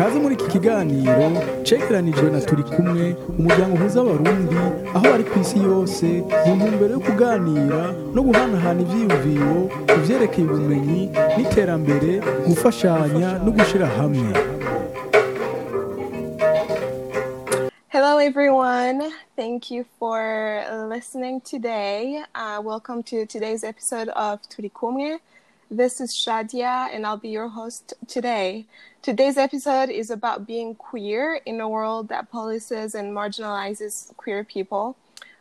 kaze muri iki kiganiro cegeranijwe na turi kumwe umuryango uhuza abarundi aho bari ku isi yose mu ntumbero yo kuganira no guhanahana ivyiyumviro ku vyerekeye ubumenyi n'iterambere gufashanya no gushira hamwe Hello, everyone. Thank you for listening today. Uh, welcome to today's episode of Turikumwe. This is Shadia, and I'll be your host today. Today's episode is about being queer in a world that polices and marginalizes queer people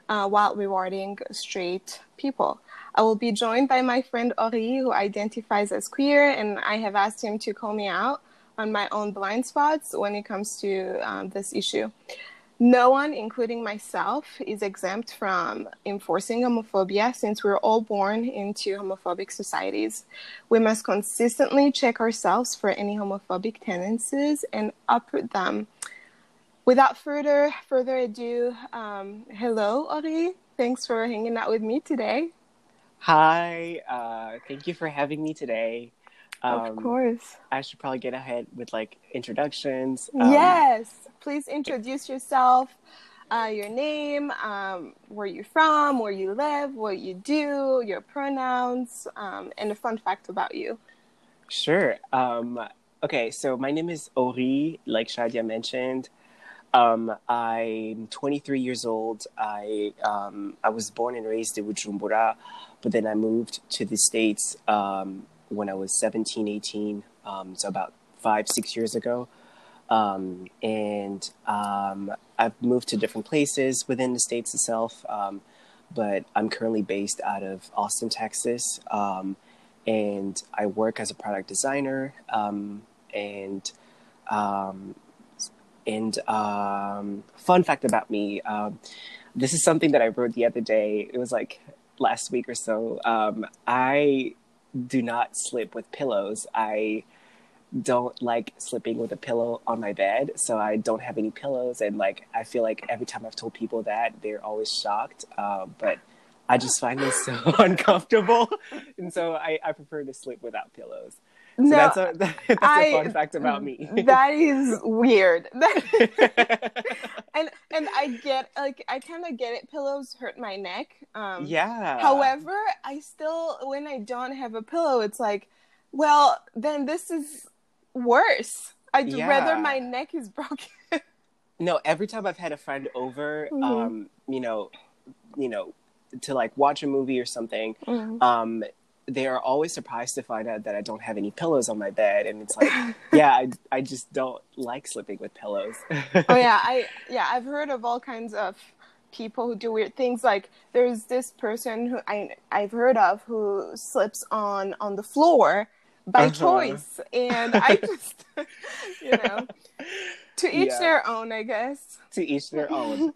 uh, while rewarding straight people. I will be joined by my friend Ori, who identifies as queer, and I have asked him to call me out on my own blind spots when it comes to um, this issue. No one, including myself, is exempt from enforcing homophobia since we're all born into homophobic societies. We must consistently check ourselves for any homophobic tendencies and uproot them. Without further further ado, um, hello, Ori. Thanks for hanging out with me today. Hi, uh, thank you for having me today. Of course. I should probably get ahead with like introductions. Um, yes, please introduce yourself, uh, your name, um, where you're from, where you live, what you do, your pronouns, um, and a fun fact about you. Sure. Um, okay, so my name is Ori, like Shadia mentioned. Um, I'm 23 years old. I um, I was born and raised in Bujumbura, but then I moved to the States um, when I was 17, 18, um, so about five, six years ago. Um, and um, I've moved to different places within the States itself, um, but I'm currently based out of Austin, Texas. Um, and I work as a product designer. And and um, fun fact about me um, this is something that I wrote the other day. It was like last week or so. Um, I do not sleep with pillows. I don't like sleeping with a pillow on my bed, so I don't have any pillows. And like, I feel like every time I've told people that, they're always shocked. Uh, but I just find this so uncomfortable, and so I, I prefer to sleep without pillows. So No, that's a that's I- a fun fact about me. that is weird. and and I get like I kind of get it. Pillows hurt my neck. Um, yeah. However, I still when I don't have a pillow, it's like, well, then this is worse. I'd Yeah. rather my neck is broken. no, every time I've had a friend over, Mhm. um, you know, you know, to like watch a movie or something, Mhm. um, they are always surprised to find out that I don't have any pillows on my bed, and it's like, yeah, I, I just don't like sleeping with pillows. oh yeah, I yeah I've heard of all kinds of people who do weird things. Like there's this person who I I've heard of who slips on on the floor by Uh-huh. choice, and I just you know to each Yeah. their own, I guess. to each their own.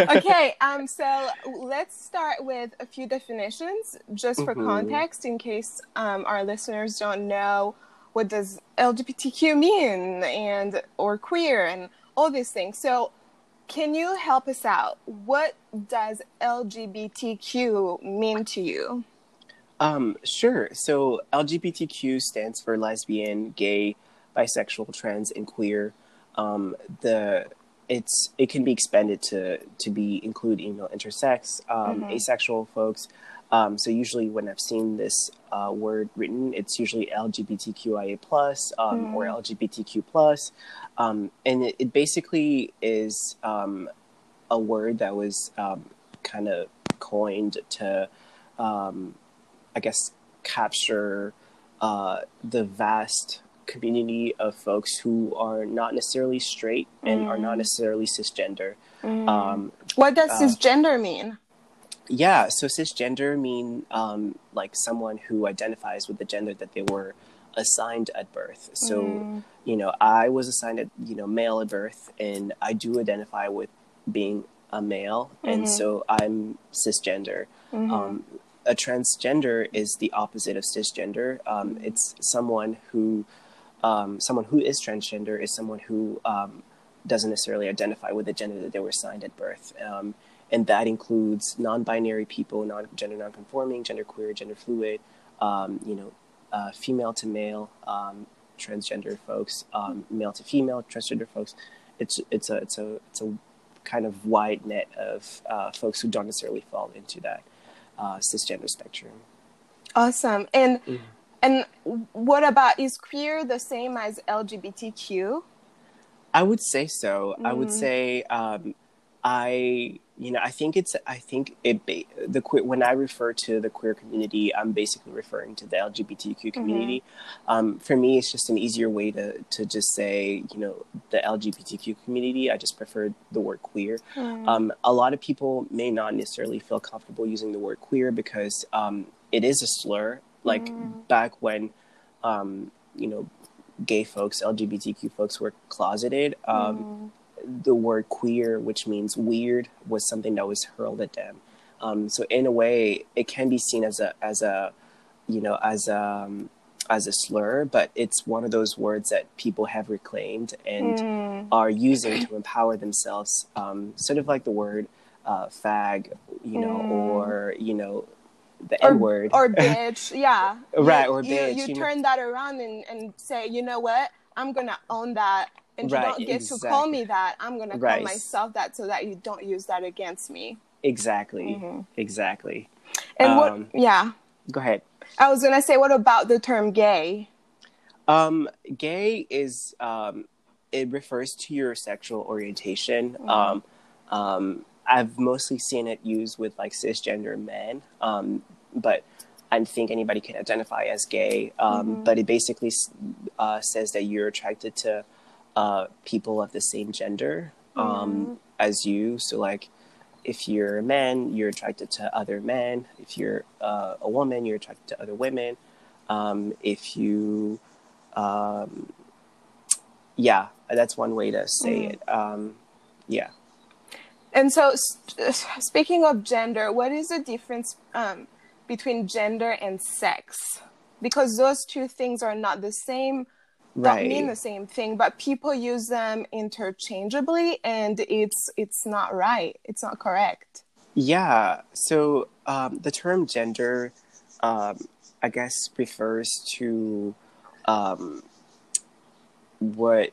okay, um, so let's start with a few definitions, just for Mhm. context, in case um, our listeners don't know what does LGBTQ mean and or queer and all these things. So, can you help us out? What does LGBTQ mean to you? Um, sure. So LGBTQ stands for lesbian, gay, bisexual, trans, and queer. Um, the it's it can be expanded to to be include email intersex, um, Mhm. asexual folks. Um, so usually when I've seen this uh, word written, it's usually LGBTQIA plus um, or Mm. LGBTQ plus, um, and it, it basically is um, a word that was um, kind of coined to um, I guess, capture uh, the vast community of folks who are not necessarily straight and are not Mm. necessarily cisgender. Mm. Um, what does uh, cisgender mean? yeah, so cisgender mean um, like someone who identifies with the gender that they were assigned at birth. So, Mm. you know, I was assigned at you know male at birth, and I do identify with being a male, and Mhm. so I'm cisgender. Mhm. Um, a transgender is the opposite of cisgender. Um, it's someone who, um, someone who is transgender is someone who um, doesn't necessarily identify with the gender that they were assigned at birth, um, and that includes non-binary people, non-gender non-conforming, genderqueer, gender fluid, um, you know, uh, female to male, um, transgender folks, um, male to female transgender folks. It's it's a it's a it's a kind of wide net of uh, folks who don't necessarily fall into that uh, cisgender spectrum. Awesome. And Mm. And what about is queer the same as LGBTQ? I would say so. I would Mm. say um, I you know I think it's I think it ba- the queer when I refer to the queer community, I'm basically referring to the LGBTQ community. Um, for me, it's just an easier way to to just say you know the LGBTQ community. I just prefer the word queer. Um, a lot of people may not necessarily feel comfortable using the word queer because um, it is a slur. Like back when, um, you know, gay folks, LGBTQ folks were closeted, um, the word queer, which means weird, was something that was hurled at them. Um, so in a way, it can be seen as a as a, you know, as a um, as a slur, but it's one of those words that people have reclaimed and Mm. are using to empower themselves, um, sort of like the word uh, fag, you know, Mm. or you know, the N word. or bitch, yeah. Right, You- or you, bitch, You, you know. turn that around and, and say, you know what? I'm gonna own that, and you don't get to call me that. I'm gonna Right. call myself that, so that you don't use that against me. exactly, Mm-hmm. exactly. And what? Um, Yeah, Go ahead. I was gonna say, what about the term gay? Um, gay is um, it refers to your sexual orientation. Um, um, I've mostly seen it used with like cisgender men, um, but I think anybody can identify as gay. Um, But it basically uh, says that you're attracted to uh, people of the same gender um, as you. So, like, if you're a man, you're attracted to other men. If you're uh, a woman, you're attracted to other women. Um, if you um, yeah, that's one way to say it. Um, yeah. And so, speaking of gender, what is the difference um, between gender and sex? Because those two things are not the same, don't mean the same thing, but people use them interchangeably, and it's it's not right. It's not correct. Yeah. So um, the term gender, um, I guess, refers to um, what.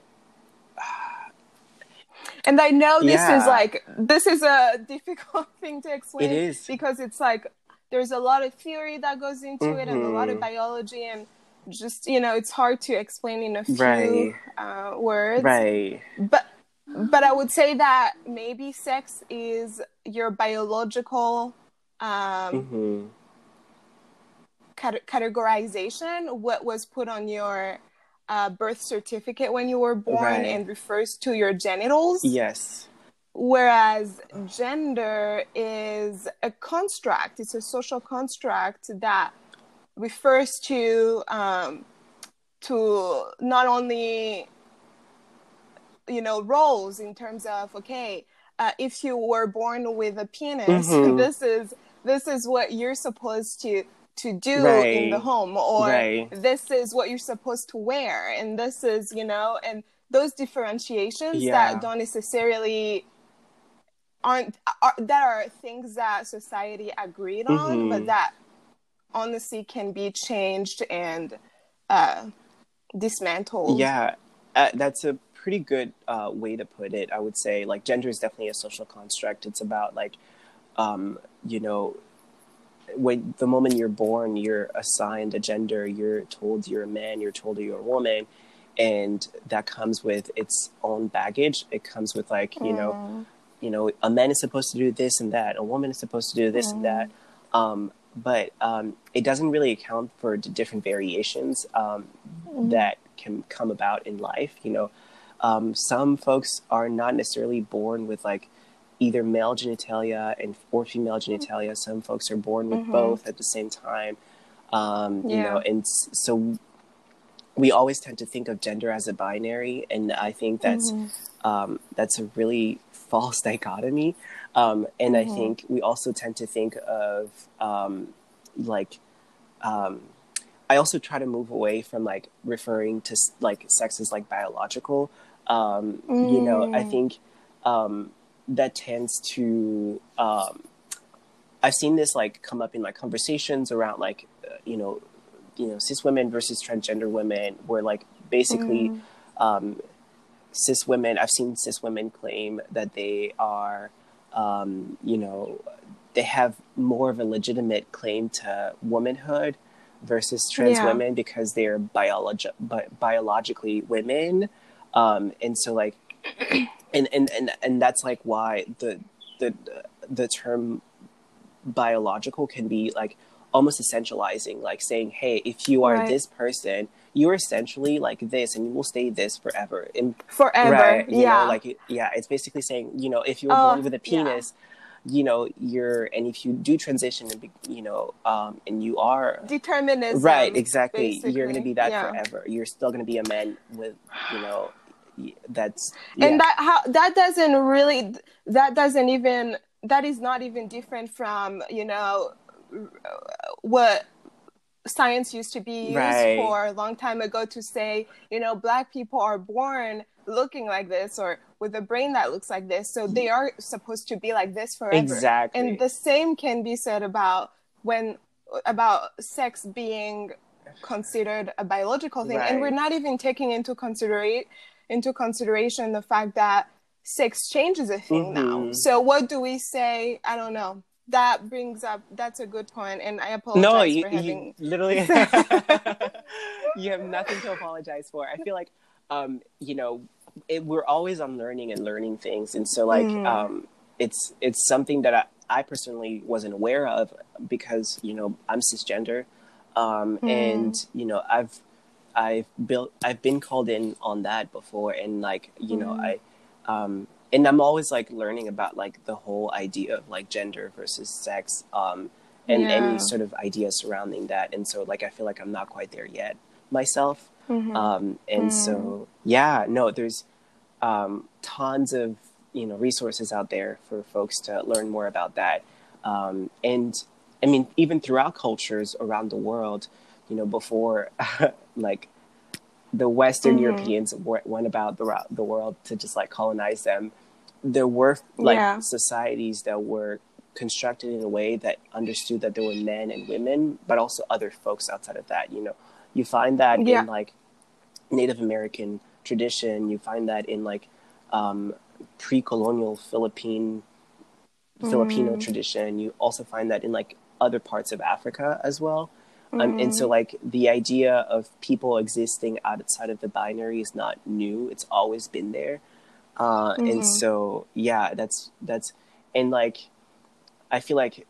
And I know this Yeah. is like this is a difficult thing to explain. It is. because it's like there's a lot of theory that goes into it and a lot of Mhm. biology and just you know it's hard to explain in a few Right. uh, words. Right. But but I would say that maybe sex is your biological um, hmm cate- categorization, what was put on your uh, birth certificate when you were born, Right. and refers to your genitals. Yes. Whereas gender is a construct, it's a social construct that refers to um, to not only you know roles in terms of okay, uh, if you were born with a penis, Mhm. this is this is what you're supposed to to do in the home, or Right. this is what you're supposed to wear, and this is you know, and those differentiations Yeah. that don't necessarily aren't are, that are things that society agreed on, Mhm. but that honestly can be changed and uh, dismantled. Yeah, uh, that's a pretty good uh, way to put it. I would say like gender is definitely a social construct. It's about like, um, you know, when the moment you're born, you're assigned a gender. You're told you're a man. You're told you're a woman, and that comes with its own baggage. It comes with like you know, Mm. You know, a man is supposed to do this and that. A woman is supposed to do this and that. Um, but um, it doesn't really account for the different variations um, that can come about in life. You know, um, some folks are not necessarily born with like either male genitalia and or female genitalia. Some folks are born with both at the same time. Um, You know, and so we always tend to think of gender as a binary, and I think that's um, that's a really false dichotomy. Um, and I think we also tend to think of um, like um, I also try to move away from like referring to like sex as like biological. Um, You know, I think um, that tends to. Um, I've seen this like come up in like conversations around like uh, you know you know cis women versus transgender women where like basically um, cis women i've seen cis women claim that they are um, you know they have more of a legitimate claim to womanhood versus trans Yeah. women because they're biologi- bi- biologically women um, and so like and, and and and that's like why the the the term biological can be like almost essentializing like saying hey if you are Right. this person you're essentially like this and you will stay this forever and Forever. right you yeah. know like yeah it's basically saying you know if you were Oh, born with a yeah. penis you know you're and if you do transition and be, you know um and you are Determinism. right exactly you're going to be that Yeah. forever you're still going to be a man with you know that's and that how that doesn't really that doesn't even that is not even different from you know what science used to be used Right. for a long time ago to say you know black people are born looking like this or with a brain that looks like this. So they are supposed to be like this forever. Exactly. and the same can be said about when about sex being considered a biological thing. And we're not even taking into considerate into consideration the fact that sex change is a thing now. Mhm. so what do we say? I don't know that brings up that's a good point and i apologize no you, for you having literally you have nothing to apologize for i feel like um you know it, we're always on learning and learning things and so like Mhm. um it's it's something that I, I personally wasn't aware of because you know i'm cisgender um and you know i've i've built i've been called in on that before and like you know Mhm. i um and i'm always like learning about like the whole idea of like gender versus sex um and Yeah. any sort of idea surrounding that and so like i feel like i'm not quite there yet myself Mhm. um and so yeah no there's um tons of you know resources out there for folks to learn more about that um and i mean even throughout cultures around the world you know before like the western Mhm. europeans went about the, the world to just like colonize them there were like Yeah. societies that were constructed in a way that understood that there were men and women but also other folks outside of that you know you find that Yeah. in like native american tradition you find that in like um, pre-colonial philippine filipino Mm. tradition you also find that in like other parts of africa as well um, and so Mm. like the idea of people existing outside of the binary is not new it's always been there uh, and Mhm. so yeah that's that's and like i feel like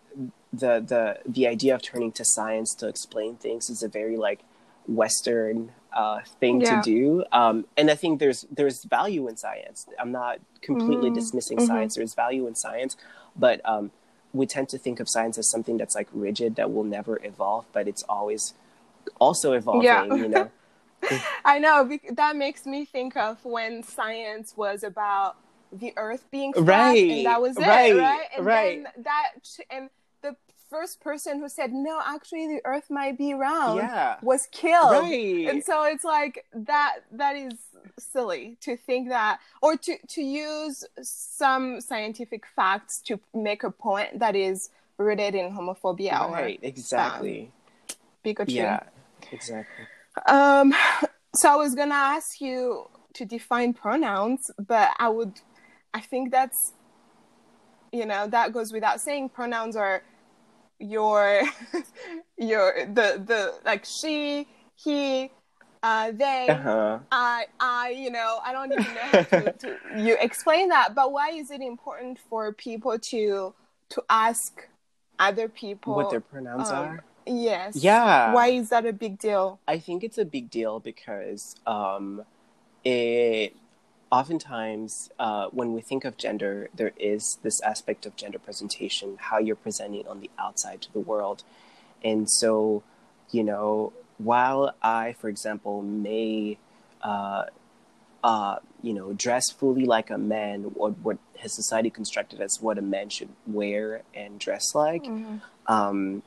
the the the idea of turning to science to explain things is a very like western uh, thing Yeah. to do um, and i think there's there's value in science i'm not completely Mm. dismissing Mhm. science there's value in science but um, we tend to think of science as something that's like rigid that will never evolve but it's always also evolving Yeah. you know I know that makes me think of when science was about the Earth being flat, Right, and that was it, right, right? And right. then that and the first person who said no, actually the Earth might be round, Yeah. was killed. Right. And so it's like that. That is silly to think that, or to to use some scientific facts to make a point that is rooted in homophobia right or exactly bigotry. yeah exactly Um, so I was gonna ask you to define pronouns, but I would, I think that's, you know, that goes without saying. Pronouns are your, your the the like she, he, uh, they, uh-huh I, I, you know, I don't even know how to, to you explain that. But why is it important for people to to ask other people what their pronouns um, are Yes. Yeah. Why is that a big deal? I think it's a big deal because um, it oftentimes uh, when we think of gender, there is this aspect of gender presentation, how you're presenting on the outside to the world, and so you know, while I, for example, may uh, uh, you know dress fully like a man, or what his society constructed as what a man should wear and dress like. Um,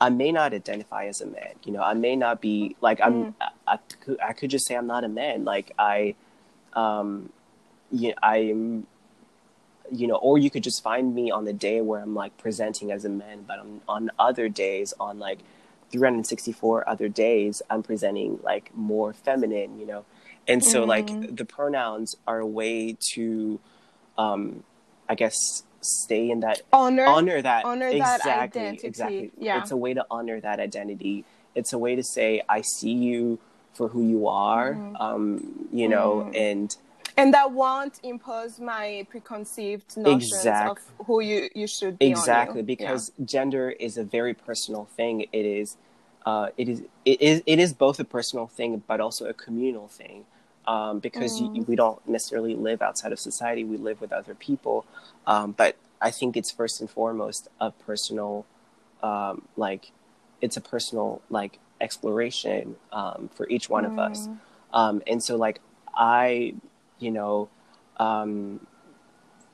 I may not identify as a man. You know, I may not be like I'm. I, I could I could just say I'm not a man. Like I, um, yeah, I'm. You know, or you could just find me on the day where I'm like presenting as a man, but I'm on other days on like 364 other days i'm presenting like more feminine you know and so Mm-hmm. like the pronouns are a way to um i guess stay in that honor honor that honor that exactly identity. exactly Yeah. it's a way to honor that identity it's a way to say i see you for who you are Mm-hmm. um you know and and that won't impose my preconceived notions Exact- of who you you should be on you. exactly Yeah. because gender is a very personal thing it is uh it is it is it is both a personal thing but also a communal thing um because Mm. you, we don't necessarily live outside of society we live with other people um but i think it's first and foremost a personal um like it's a personal like exploration um for each one of us Mm. um and so like i you know um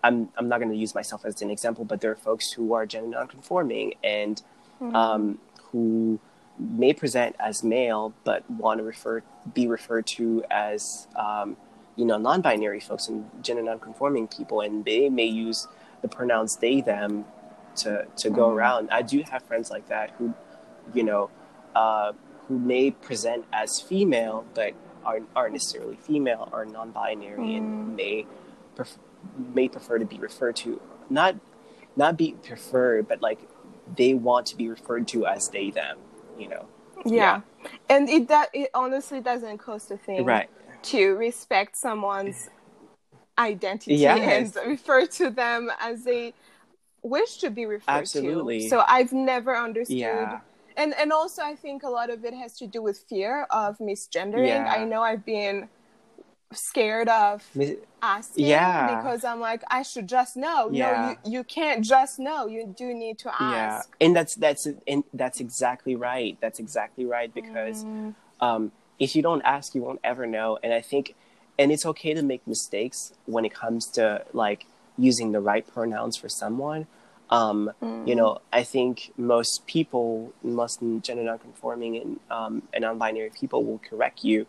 i'm i'm not going to use myself as an example but there are folks who are gender nonconforming and Mm. um who may present as male but want to refer be referred to as um you know non-binary folks and gender non-conforming people and they may use the pronouns they them to to go Mhm. around i do have friends like that who you know uh who may present as female but aren't, aren't necessarily female or non-binary Mm. and may pref- may prefer to be referred to not not be preferred but like they want to be referred to as they them you know yeah. and it that it honestly doesn't cost a thing right to respect someone's identity Yes. and refer to them as they wish to be referred Absolutely. to. So I've never understood. yeah And and also I think a lot of it has to do with fear of misgendering. Yeah. I know I've been scared of asking Yeah. because I'm like I should just know. Yeah. No, you you can't just know. You do need to ask. yeah and that's that's and that's exactly right that's exactly right because Mm, um, if you don't ask, you won't ever know. And I think, and it's okay to make mistakes when it comes to like using the right pronouns for someone. Um, mm. You know, I think most people, most gender nonconforming and um, and non-binary people will correct you,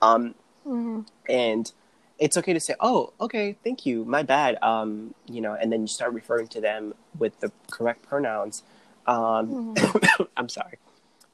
um, Mhm. and it's okay to say, "Oh, okay, thank you, my bad." Um, you know, and then you start referring to them with the correct pronouns. Um, I'm sorry.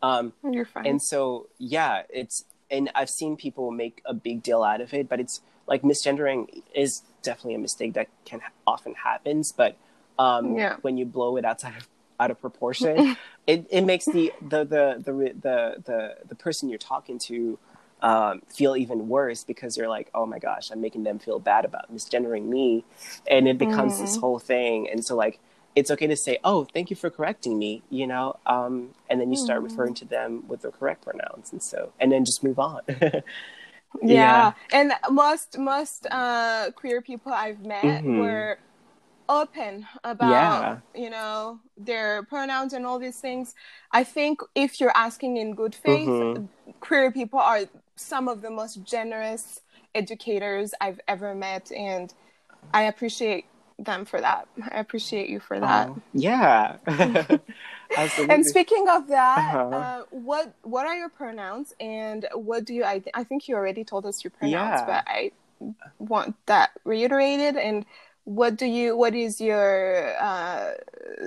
Um, You're fine. and so yeah it's and i've seen people make a big deal out of it but it's like misgendering is definitely a mistake that can often happens but um Yeah. when you blow it outside of out of proportion it, it makes the the the the the the, the person you're talking to um, feel even worse because you're like, oh my gosh, I'm making them feel bad about misgendering me, and it becomes this whole thing. And so like, it's okay to say, oh, thank you for correcting me, you know, um, and then you start referring to them with the correct pronouns, and so and then just move on. yeah. and most most uh queer people i've met Mhm. were open about Yeah. you know their pronouns and all these things i think if you're asking in good faith Mhm. queer people are some of the most generous educators i've ever met and i appreciate them for that i appreciate you for that Oh, yeah, absolutely. and speaking of that, Uh-huh. uh, what what are your pronouns, and what do you? I, I think you already told us your pronouns, Yeah. but I want that reiterated. And what do you? What is your uh,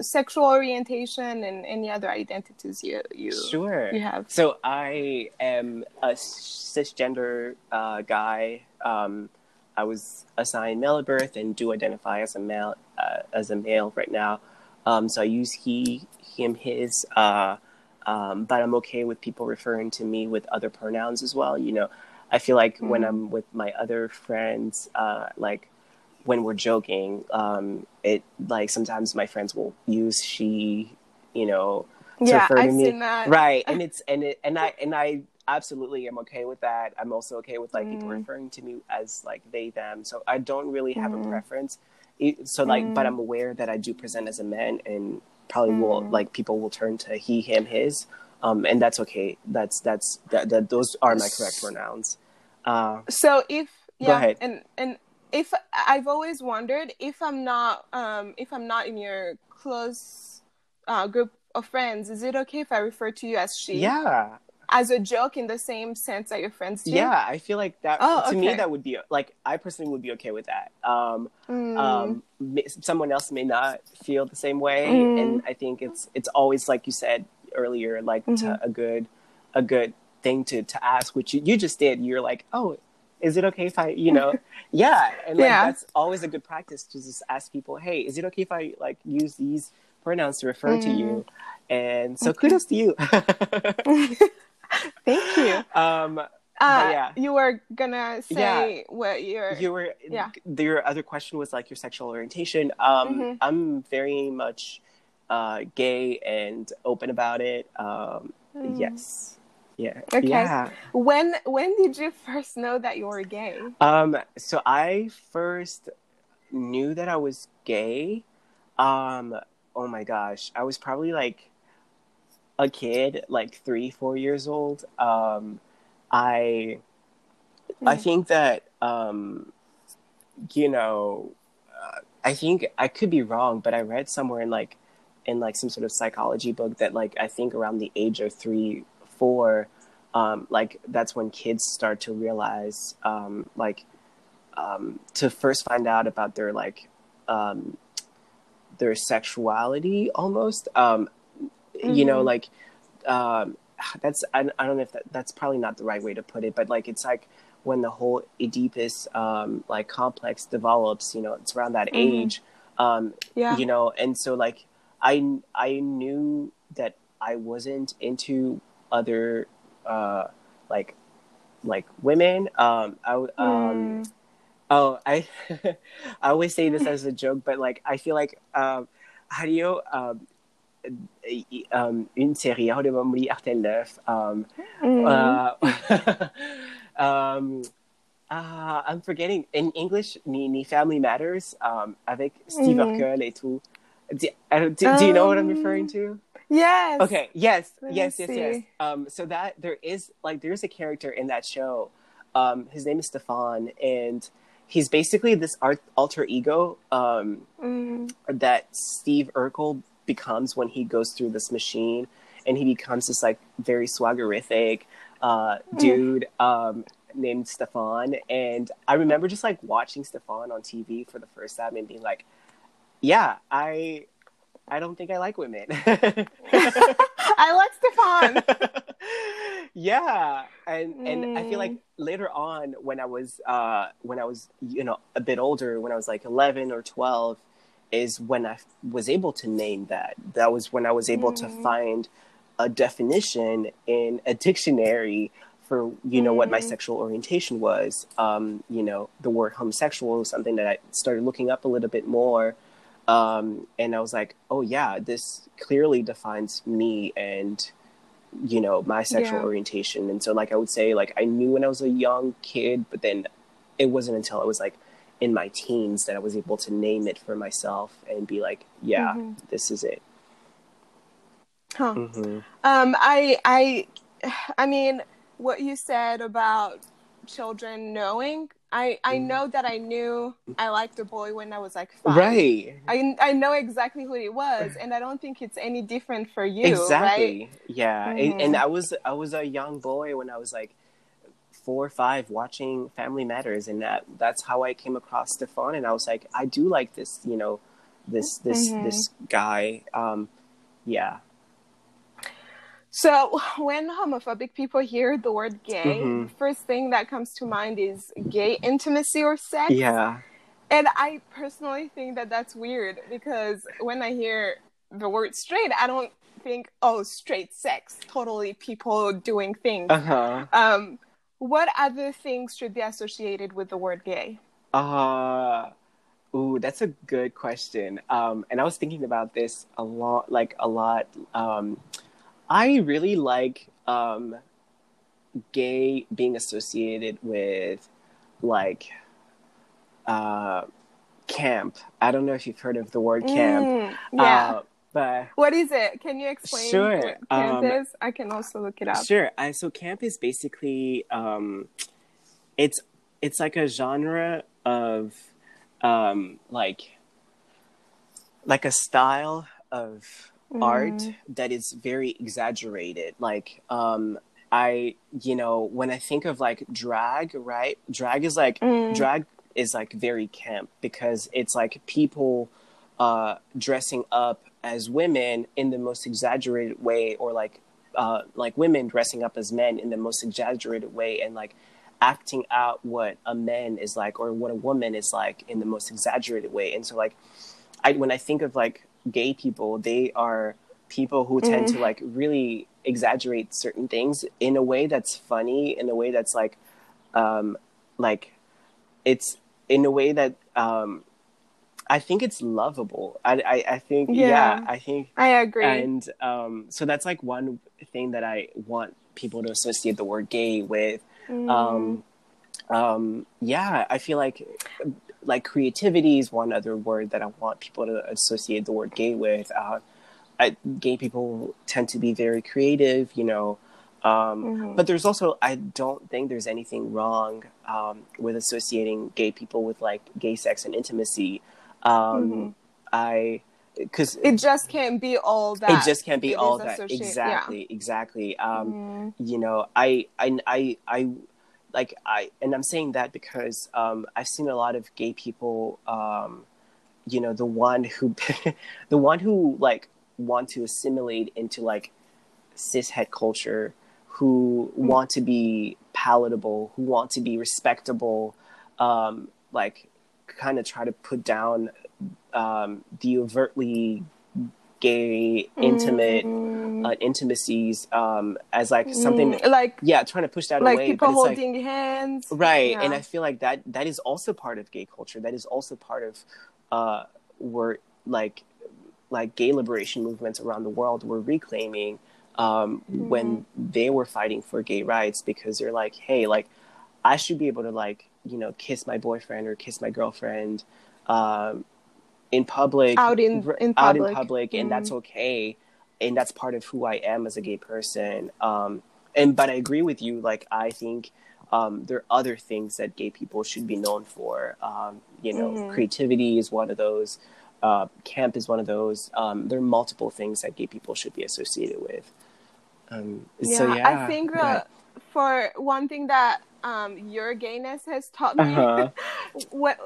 sexual orientation and any other identities you you sure. you have? So I am a cisgender uh, guy. Um, I was assigned male at birth and do identify as a male uh, as a male right now. Um, so I use he, him, his. Uh, um, but I'm okay with people referring to me with other pronouns as well. You know, I feel like when Mhm. I'm with my other friends, uh, like when we're joking, um, it like sometimes my friends will use she. You know, to Yeah, refer to I've me. seen that. right and it's and it and i and i absolutely am okay with that i'm also okay with like people Mm. referring to me as like they them so i don't really have Mm. a preference so like but Mm. i'm aware that i do present as a man and probably will Mm. like people will turn to he him his um and that's okay that's that's that, that those are my correct pronouns uh So if yeah, and and if I've always wondered if I'm not um if I'm not in your close uh, group of friends, is it okay if I refer to you as she? yeah As a joke in the same sense that your friends do. yeah i feel like that Oh, to me that would be like i personally would be okay with that um Mm. um, someone else may not feel the same way, Mm. and I think it's it's always like you said, earlier, like to a good a good thing to to ask, which you, you just did. You're like, oh, is it okay if I, you know, yeah, and like Yeah. that's always a good practice to just ask people, hey, is it okay if I like use these pronouns to refer to you? And so kudos to you. Thank you. um, Uh, yeah. You were gonna say Yeah. what your you were Yeah. your other question was like your sexual orientation um Mhm. i'm very much uh gay and open about it um yes yeah. Okay. yeah when when did you first know that you were gay? um so i first knew that i was gay um oh my gosh i was probably like a kid like three four years old um i I Mm. think that um, you know, uh, I think I could be wrong, but I read somewhere in like in like some sort of psychology book that like I think around the age of three, four, um, like that's when kids start to realize um, like um, to first find out about their like um, their sexuality almost. Um, You know, Mhm. like um, that's I, I don't know if that, that's probably not the right way to put it, but like it's like when the whole Oedipus um, like complex develops, you know, it's around that Mhm. age, um, Yeah. you know, and so like I I knew that I wasn't into other uh, like like women. Um, I um, Mm. Oh, I I always say this as a joke, but like I feel like um, how do you um, um, une série var Marie Artel Neuf um, Mm. uh, um, ah, I'm forgetting in English ni, ni Family Matters um, avec Steve Mhm. Urkel et tout. Do, don't- do, do you know what I'm Um, referring to? Yes. Okay. Yes. Let yes. Yes. Yes. Um, so that there is like there's a character in that show. Um, his name is Stefan, and he's basically this art, alter ego um, Mm. that Steve Urkel becomes when he goes through this machine, and he becomes this like very swaggerific uh, dude um, named Stefan. And I remember just like watching Stefan on TV for the first time and being like, "Yeah, I." I don't think I like women. I like Stefan. yeah and and i feel like Mm. later on when i was uh when i was you know a bit older when i was like 11 or 12 is when i was able to name that that was when i was able to Mm. find a definition in a dictionary for you know what my Mm. sexual orientation was um you know the word homosexual was something that i started looking up a little bit more um and i was like oh yeah this clearly defines me and you know my sexual Yeah. orientation and so like i would say like i knew when i was a young kid but then it wasn't until i was like in my teens that i was able to name it for myself and be like yeah Mhm. this is it Huh. hmm Um, I, I, I mean, what you said about children knowing, I, I Mhm. know that I knew I liked a boy when I was like five. right I, I know exactly who he was, and I don't think it's any different for you, exactly yeah and, Mhm. and i was i was a young boy when i was like four or five watching family matters and that that's how i came across stefan and i was like i do like this you know this this Mhm. this guy um yeah So when homophobic people hear the word gay, Mhm. the first thing that comes to mind is gay intimacy or sex. yeah And I personally think that that's weird because when I hear the word straight, I don't think, oh, straight sex, totally people doing things. uh-huh Um, what other things should be associated with the word gay? Uh, ooh, that's a good question. Um, and I was thinking about this a lot, like a lot. Um, I really like um, gay being associated with like uh, camp. I don't know if you've heard of the word camp. Mm, yeah. Uh, but what is it? Can you explain Sure, what camp um, is? I can also look it up. Sure. I, so camp is basically um, it's it's like a genre of um, like like a style of art Mm. that is very exaggerated. Like um, I you know when I think of like drag, right? Drag is like Mm. drag is like very camp because it's like people uh, dressing up as women in the most exaggerated way, or like uh, like women dressing up as men in the most exaggerated way, and like acting out what a man is like or what a woman is like in the most exaggerated way. And so like I when I think of like gay people, they are people who tend Mm. to like really exaggerate certain things in a way that's funny, in a way that's like um like it's in a way that um I think it's lovable. I I, I think yeah. Yeah. I think I agree. and um, so that's like one thing that I want people to associate the word gay with. Mm. Um, um, yeah, I feel like like creativity is one other word that I want people to associate the word gay with. Uh, I, gay people tend to be very creative, you know. Um, Mhm. But there's also, I don't think there's anything wrong um, with associating gay people with like gay sex and intimacy. Um, Mhm. I, because it just can't be all that. it just can't be it all that associate- yeah. exactly exactly um Mhm. you know I, I i i like i and i'm saying that because um i've seen a lot of gay people um you know the one who the one who like want to assimilate into like cis cishet culture who Mm. want to be palatable who want to be respectable um like kind of try to put down um the overtly gay intimate Mhm. uh, intimacies um as like something Mm, like yeah trying to push that like away people it's like holding hands. right Yeah. and i feel like that that is also part of gay culture that is also part of uh where like like gay liberation movements around the world were reclaiming um when they were fighting for gay rights because they're like hey like i should be able to like you know kiss my boyfriend or kiss my girlfriend um in public Out in- in out in public. public and that's okay and that's part of who i am as a gay person um and but i agree with you like i think um, there are other things that gay people should be known for. Um, you know, Mhm. creativity is one of those. Uh, camp is one of those. Um, there are multiple things that gay people should be associated with. Um, yeah, so yeah, I think that for one thing that um, your gayness has taught me Uh-huh. what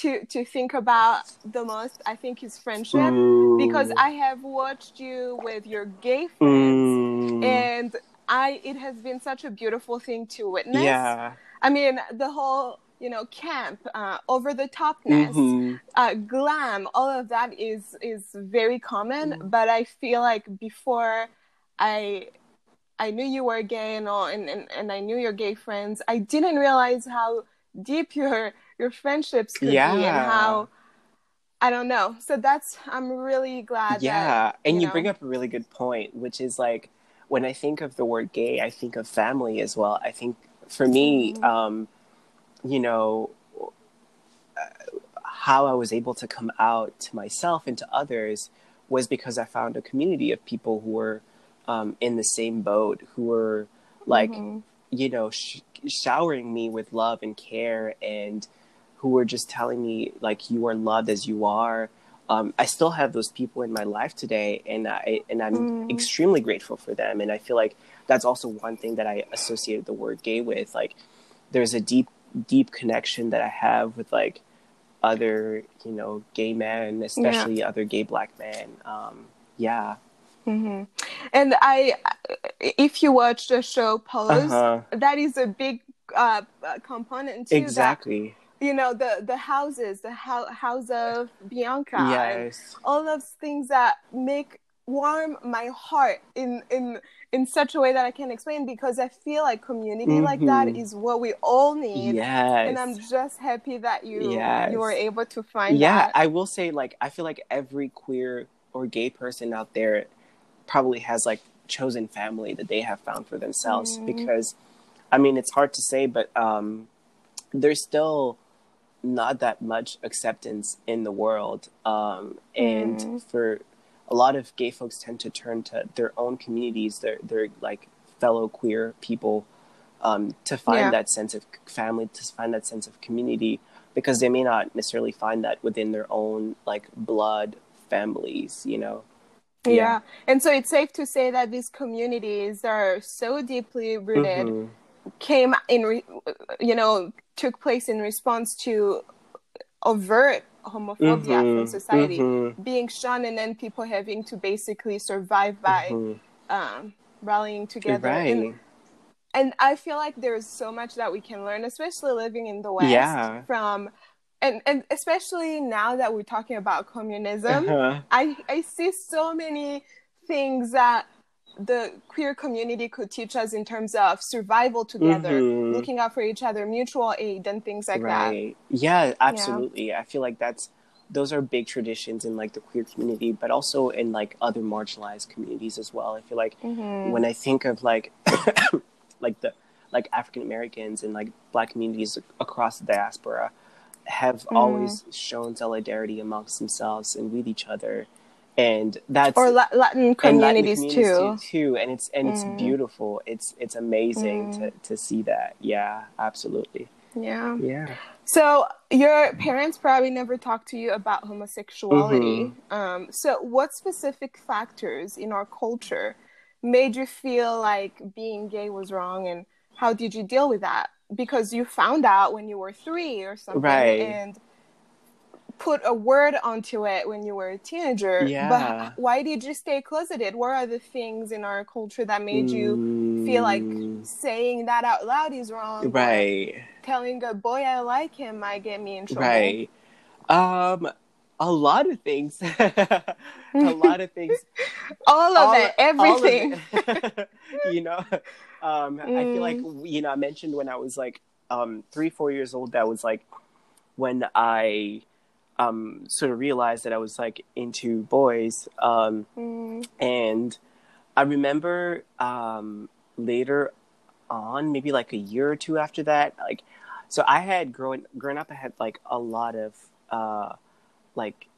to to think about the most, I think, is friendship. Ooh. Because I have watched you with your gay friends, Mm. and I it has been such a beautiful thing to witness. yeah, I mean, the whole you know camp, uh, over the topness, Mhm. uh, glam, all of that is is very common. Mm. But I feel like before I I knew you were gay and all, and, and, and I knew your gay friends, I didn't realize how deep your your friendships could be and how I don't know. So that's I'm really glad. yeah, that, and you know, bring up a really good point, which is like when I think of the word gay, I think of family as well. I think for me, Mhm. um, you know, how I was able to come out to myself and to others was because I found a community of people who were um, in the same boat, who were like, Mhm. you know, sh- showering me with love and care, and who were just telling me like, you are loved as you are. Um, I still have those people in my life today, and I and I'm Mm. extremely grateful for them. And I feel like that's also one thing that I associate the word gay with. Like, there's a deep, deep connection that I have with like other, you know, gay men, especially other gay black men. Um, yeah. Hmm And I, if you watch the show Pose, Uh-huh. that is a big uh, component too. Exactly. That, you know the the houses, the hou- house of Blanca, Yes. all those things that make warm my heart in in in such a way that I can't explain because I feel like community like that Mhm. is what we all need. Yes. And I'm just happy that you Yes. you were able to find yeah, that. I will say, like, I feel like every queer or gay person out there probably has like chosen family that they have found for themselves Mhm. because, I mean, it's hard to say, but um, there's still not that much acceptance in the world, um, and Mhm. for a lot of gay folks tend to turn to their own communities, their their like fellow queer people, um, to find Yeah. that sense of family, to find that sense of community, because they may not necessarily find that within their own like blood families, you know. Yeah. And so it's safe to say that these communities are so deeply rooted Mhm. came in re- you know took place in response to overt homophobia Mhm, in society mhm. being shunned and then people having to basically survive by Mhm. um, rallying together right and, and i feel like there's so much that we can learn especially living in the west Yeah. from and, and especially now that we're talking about communism Uh-huh. I, I see so many things that the queer community could teach us in terms of survival together, Mhm. looking out for each other, mutual aid, and things like that. yeah absolutely i feel like that's those are big traditions in like the queer community but also in like other marginalized communities as well i feel like Mhm. when i think of like like the like african americans and like black communities across the diaspora have Mm-hmm. always shown solidarity amongst themselves and with each other and that's Or Latin Latin communities, too. too and it's and it's Mm. beautiful it's it's amazing Mm. to to see that yeah absolutely Yeah. yeah So your parents probably never talked to you about homosexuality. Mm-hmm. Um, so what specific factors in our culture made you feel like being gay was wrong, and how did you deal with that? Because you found out when you were three or something, Right. and put a word onto it when you were a teenager. Yeah. But why did you stay closeted? What are the things in our culture that made you feel like Mm, saying that out loud is wrong? right telling a boy I like him might get me in trouble. right um a lot of things a lot of things All of All- it, all of everything. it. you know um i feel like Mm. you know i mentioned when i was like um three four years old that was like when i um sort of realized that i was like into boys um Mm, and I remember um, later on, maybe like a year or two after that, like, so I had grown grown up. I had like a lot of uh, like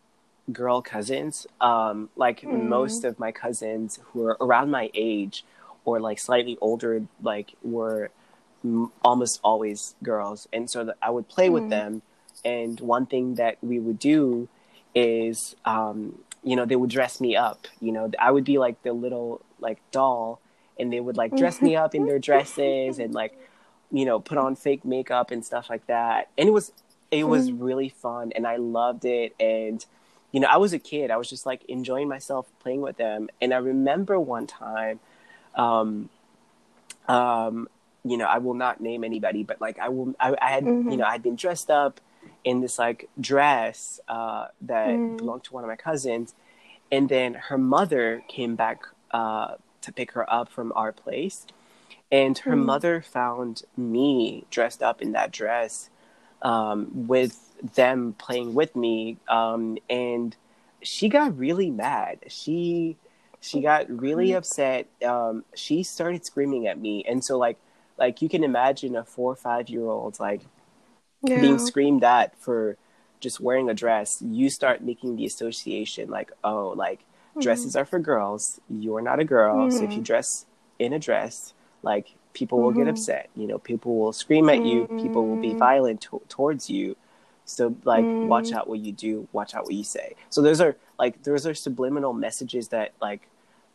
girl cousins. Um, like Mm. most of my cousins who were around my age or like slightly older, like were m- almost always girls, and so I would play with Mm. them. And one thing that we would do is um, you know they would dress me up you know i would be like the little like doll and they would like dress me up in their dresses and like you know put on fake makeup and stuff like that and it was it was really fun and i loved it and you know i was a kid. I was just like enjoying myself playing with them and i remember one time um um you know i will not name anybody but like i will i, I had you know i had been dressed up in this like dress uh, that belonged to one of my cousins, and then her mother came back uh, to pick her up from our place, and her mother found me dressed up in that dress um, with them playing with me, um, and she got really mad. She she got really upset. Um, she started screaming at me, and so like like you can imagine a four or five year old like yeah. being screamed at for just wearing a dress, you start making the association like, oh, like dresses are for girls. You're not a girl, so if you dress in a dress, like people will get upset. You know, people will scream at you. People will be violent to- towards you. So like, watch out what you do. Watch out what you say. So those are like those are subliminal messages that like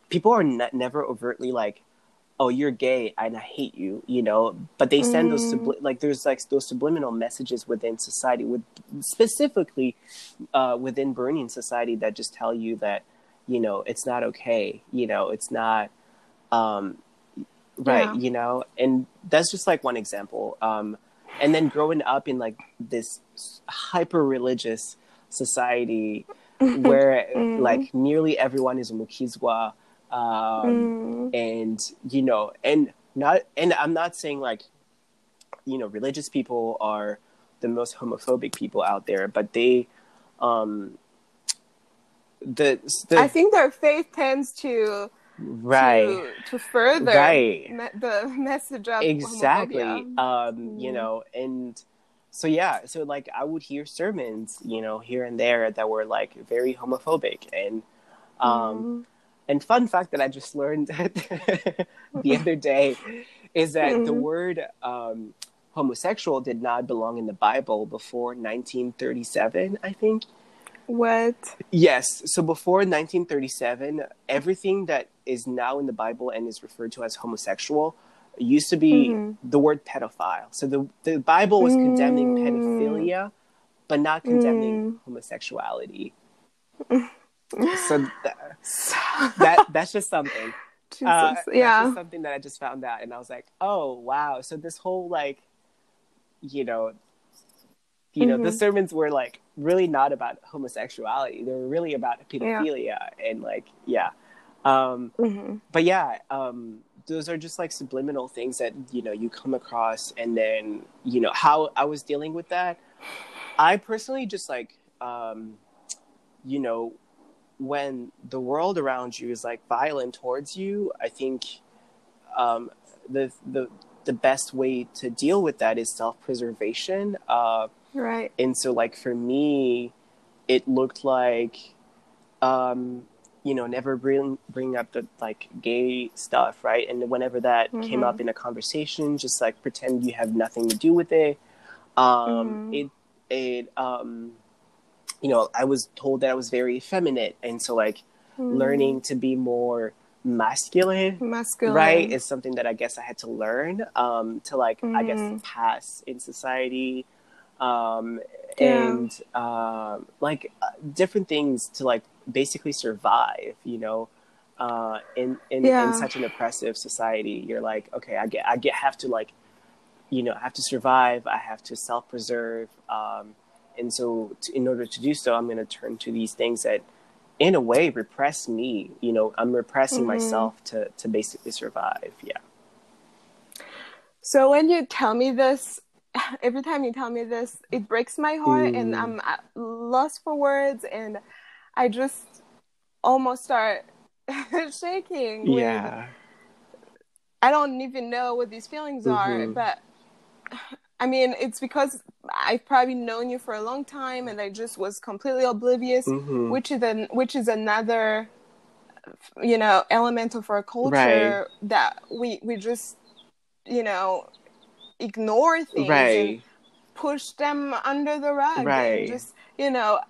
people are ne- never overtly like oh you're gay and i hate you you know but they send those subli- like there's like those subliminal messages within society with specifically uh, within Burundian society that just tell you that you know it's not okay you know it's not um right Yeah. you know and that's just like one example um and then growing up in like this hyper religious society where like nearly everyone is a mukizwa um and you know and not and i'm not saying like you know religious people are the most homophobic people out there but they um the, the I think their faith tends to right. to, to further Right. me- the message of exactly. Um you know and so yeah so like i would hear sermons you know here and there that were like very homophobic and um and fun fact that i just learned the other day is that the word um homosexual did not belong in the bible before 1937 i think What? Yes. So before 1937, everything that is now in the Bible and is referred to as homosexual used to be the word pedophile. So the the Bible was condemning pedophilia but not condemning homosexuality. so th- that that's just something. Jesus. Uh, that's yeah. just something that I just found out, and I was like, oh wow. So this whole like, you know, you know, the Mhm. sermons were like really not about homosexuality. They were really about pedophilia and like yeah. Um, hmm but yeah, um, those are just like subliminal things that you know you come across, and then you know how I was dealing with that. I personally just like um, you know when the world around you is like violent towards you. I think um, the the the best way to deal with that is self preservation. Uh, Right. and so like for me it looked like um you know never bring bring up the like gay stuff right and whenever that came Mhm. up in a conversation just like pretend you have nothing to do with it um Mhm. it it um you know i was told that i was very effeminate and so like Mhm. learning to be more masculine masculine. right is something that i guess i had to learn um to like i guess Mhm. pass in society um Yeah. and um like uh, different things to like basically survive you know uh in in, Yeah. in such an oppressive society you're like okay i get i get have to like you know i have to survive i have to self-preserve um and so to, in order to do so i'm going to turn to these things that in a way repress me you know i'm repressing Mhm. myself to to basically survive yeah So when you tell me this, every time you tell me this, it breaks my heart, and Mm. I'm lost for words, and I just almost start shaking. with- yeah I don't even know what these feelings are, Mhm. but I mean, it's because I've probably known you for a long time, and I just was completely oblivious, Mhm. which is an which is another, you know, element of our culture Right. that we we just, you know, ignore things and push them under the rug, Right. and just you know,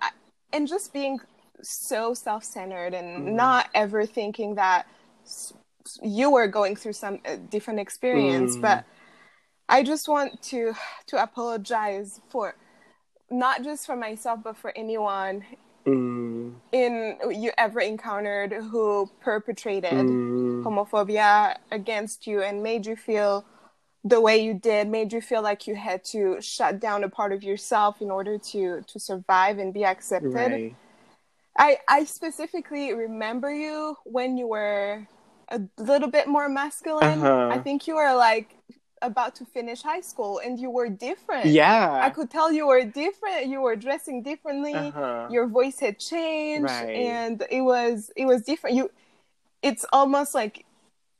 and just being so self-centered and Mhm. not ever thinking that you were going through some uh, different experience Mm. but i just want to to apologize for not just for myself but for anyone Mm, in you ever encountered who perpetrated mm, homophobia against you and made you feel the way you did made you feel like you had to shut down a part of yourself in order to to survive and be accepted right I, I specifically remember you when you were a little bit more masculine. Uh-huh. I think you were like about to finish high school and you were different. yeah I could tell you were different. You were dressing differently. Uh-huh. Your voice had changed Right. and it was it was different. You it's almost like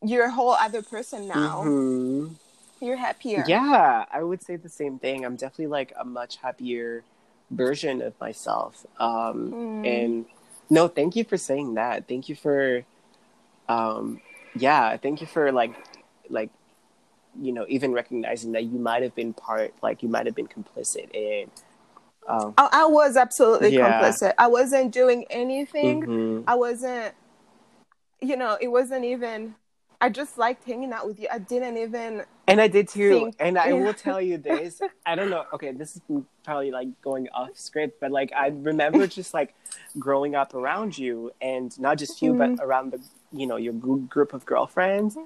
you're a whole other person now. Mhm. You're happier. Yeah, I would say the same thing. I'm definitely like a much happier version of myself. Um, Mm. And no, thank you for saying that. Thank you for, um, yeah, thank you for like, like, you know, even recognizing that you might have been part, like, you might have been complicit in. Um, I, I was absolutely Yeah. complicit. I wasn't doing anything. mhm. I wasn't, you know, it wasn't even. I just liked hanging out with you. I didn't even. And I did too. think- and I yeah. will tell you this. I don't know. Okay, this is probably like going off script, but like I remember just like growing up around you, and not just you, Mm-hmm. but around the you know your group of girlfriends,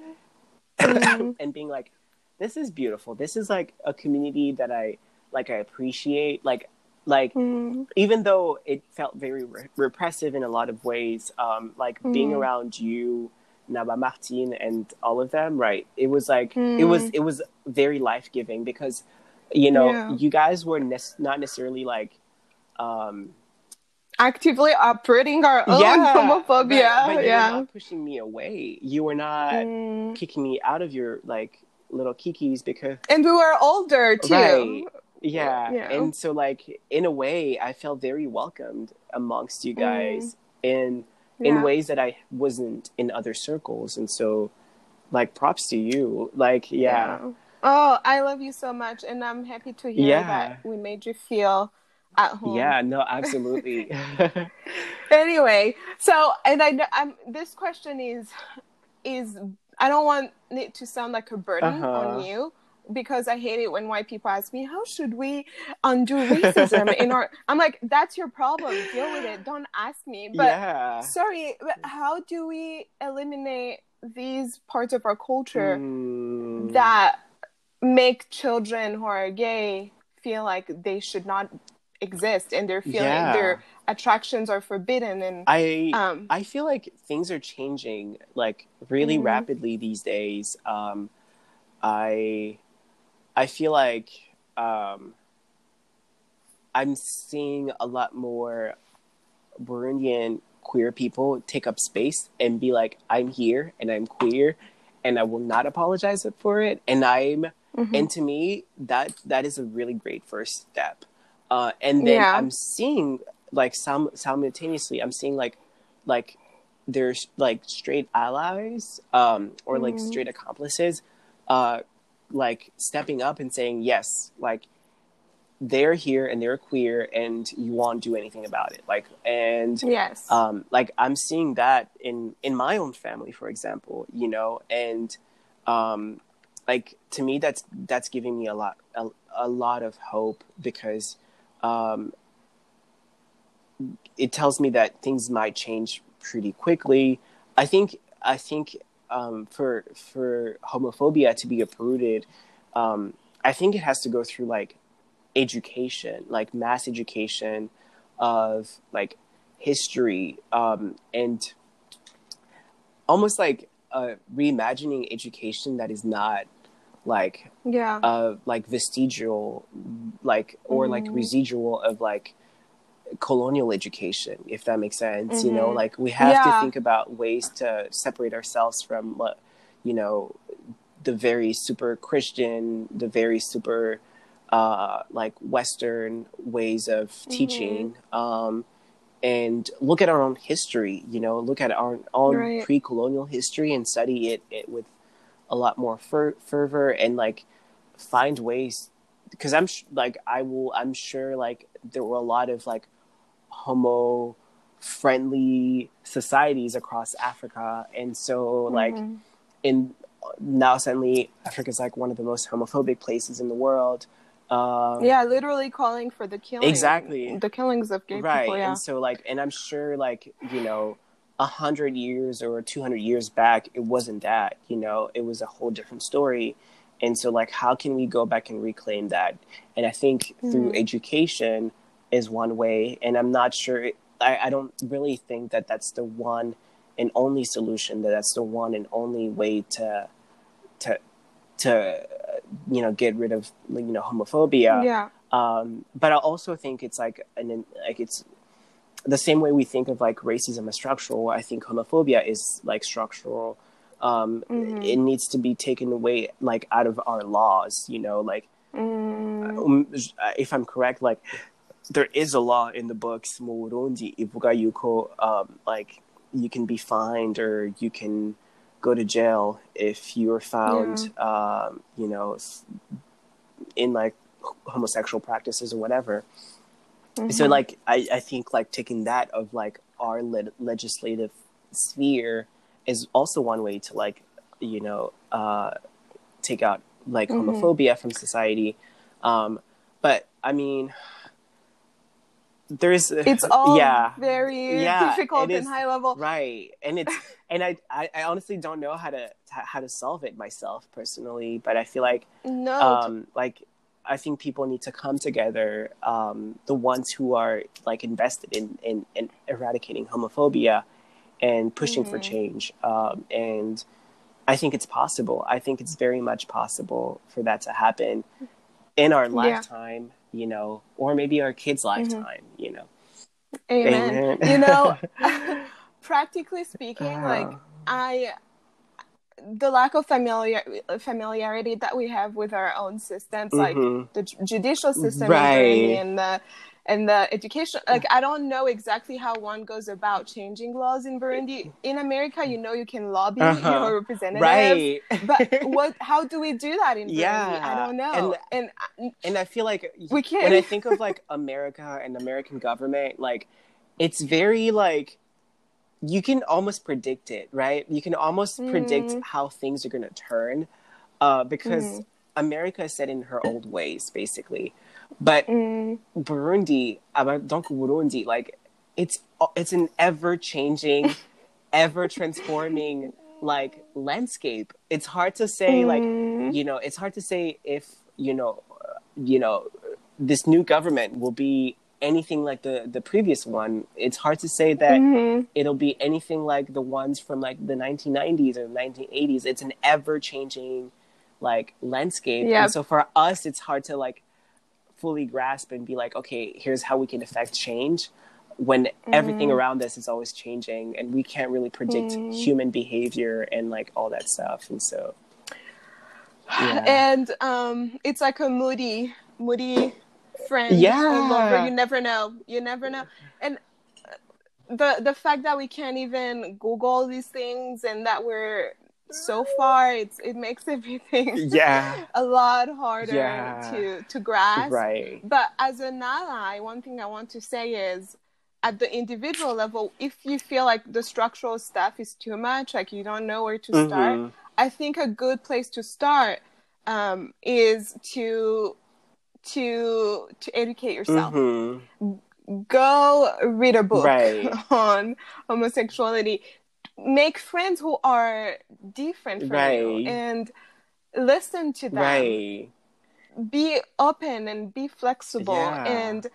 Mhm. and being like, "This is beautiful. This is like a community that I like. I appreciate. Like, like Mm, even though it felt very re- repressive in a lot of ways, um, like being Mhm. around you, Naba Martin, and all of them, right? It was like it was Mm. it was very life giving because you know Yeah. you guys were ne- not necessarily like. Um, actively operating our own yeah, homophobia. but, but you yeah. were not pushing me away. You were not Mm. kicking me out of your like little kikis because And we were older too. Right. yeah. Yeah. and so like in a way i felt very welcomed amongst you guys in Mm. Yeah. in ways that i wasn't in other circles and so like props to you like yeah Oh, I love you so much, and I'm happy to hear Yeah. that we made you feel at home. yeah no absolutely anyway so and i know i'm this question is is i don't want it to sound like a burden Uh-huh. on you because I hate it when white people ask me, "How should we undo racism in our?" I'm like, "That's your problem. Deal with it. Don't ask me." But yeah. sorry, but how do we eliminate these parts of our culture Mm, that make children who are gay feel like they should not exist and their feeling Yeah. their attractions are forbidden and I um I feel like things are changing like really Mhm. rapidly these days. Um, I I feel like um, I'm seeing a lot more Burundian queer people take up space and be like, I'm here and I'm queer and I will not apologize for it. And I'm mhm. and to me that that is a really great first step uh, and then Yeah. i'm seeing like some simultaneously i'm seeing like like there's like straight allies um, or like Mhm. straight accomplices uh, like stepping up and saying yes like they're here and they're queer and you won't do anything about it like and yes um, like I'm seeing that in in my own family, for example, you know, and um, like to me, that's that's giving me a lot a, a lot of hope because um, it tells me that things might change pretty quickly. I think I think um, for for homophobia to be uprooted, um, I think it has to go through like education, like mass education of like history um, and almost like uh, reimagining education that is not like yeah uh, like vestigial like or like Mhm. residual of like colonial education if that makes sense you know Mhm. like we have Yeah. to think about ways to separate ourselves from what you know the very super christian the very super uh like western ways of teaching um and look at our own history you know look at our own Right. pre-colonial history and study it, it with a lot more fer- fervor and like find ways because i'm sh- like i will i'm sure like there were a lot of like homo friendly societies across africa. And so like Mhm. in now suddenly Africa is like one of the most homophobic places in the world. Um yeah literally calling for the killing. Exactly. the killings of gay right. people yeah. and so like and i'm sure like you know a hundred years or 200 years back it wasn't that you know it was a whole different story. And so like how can we go back and reclaim that? And i think through Mhm. education is one way and i'm not sure I, I don't really think that that's the one and only solution that that's the one and only way to to to uh, you know get rid of you know homophobia yeah um, but I also think it's like an like it's the same way we think of like racism as structural. I think homophobia is like structural. Um, Mhm. It needs to be taken away like out of our laws. You know, like Mm, if I'm correct, like there is a law in the books mu Burundi ivuga yuko um, like you can be fined or you can go to jail if you're found um, you know in like homosexual practices or whatever so mhm. like I, I think like taking that of like our le- legislative sphere is also one way to like you know uh take out like Mhm. homophobia from society um but i mean there's it's all yeah very Yeah, difficult and is- high level right and it's and I, I i honestly don't know how to how to solve it myself personally but i feel like no um, like I think people need to come together. Um, the ones who are like invested in in, in eradicating homophobia and pushing for Mhm. change. Um, and I think it's possible. I think it's very much possible for that to happen in our Yeah. You know, or maybe our kids' Mm-hmm. lifetime, you know. Amen. Amen. You know, practically speaking, Uh-huh. like I, the lack of familiar familiarity that we have with our own systems, like Mhm. the judicial system Right. and the and the education. Like I don't know exactly how one goes about changing laws in Burundi. In America, you know, you can lobby Uh-huh. your representatives. Right. But what? How do we do that in Burundi? Yeah. I don't know. And, and and I feel like We can't- when I think of like America and American government, like it's very like you can almost predict it, right? You can almost predict Mhm. how things are going to turn, uh, because Mhm. America is set in her old ways, basically. But Mm, Burundi, donc Burundi, like it's it's an ever changing, ever transforming like landscape. It's hard to say like mm, you know it's hard to say if you know uh, you know this new government will be anything like the the previous one. It's hard to say that mhm. it'll be anything like the ones from like the 1990s or 1980s. It's an ever changing like landscape. Yep. And so for us, it's hard to like fully grasp and be like, okay, here's how we can affect change when everything Mm. around us is always changing and we can't really predict Mm. human behavior and like all that stuff. And so, yeah. And um, it's like a moody, moody friend. Yeah. all over. You never know. You never know. And uh, the the fact that we can't even Google these things and that we're so far, it's it makes everything yeah. a lot harder Yeah. to to grasp. Right. But as an ally, one thing I want to say is at the individual level, if you feel like the structural stuff is too much, like you don't know where to start, Mhm. I think a good place to start um, is to to to educate yourself. Mhm. Go read a book Right. on homosexuality. Make friends who are different from you and listen to them Right. be open and be flexible Yeah. and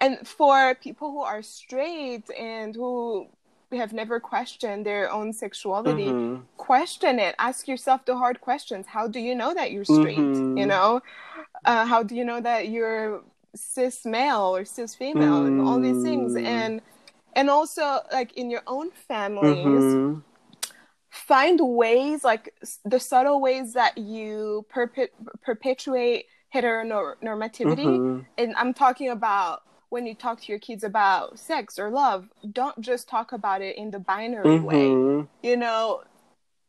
and for people who are straight and who have never questioned their own sexuality Mhm. question it ask yourself the hard questions how do you know that you're straight Mhm. you know uh, how do you know that you're cis male or cis female and all these things Mm. and and also like in your own families Mhm. find ways like the subtle ways that you perpet- perpetuate heteronormativity Mhm. and i'm talking about when you talk to your kids about sex or love don't just talk about it in the binary way Mhm. you know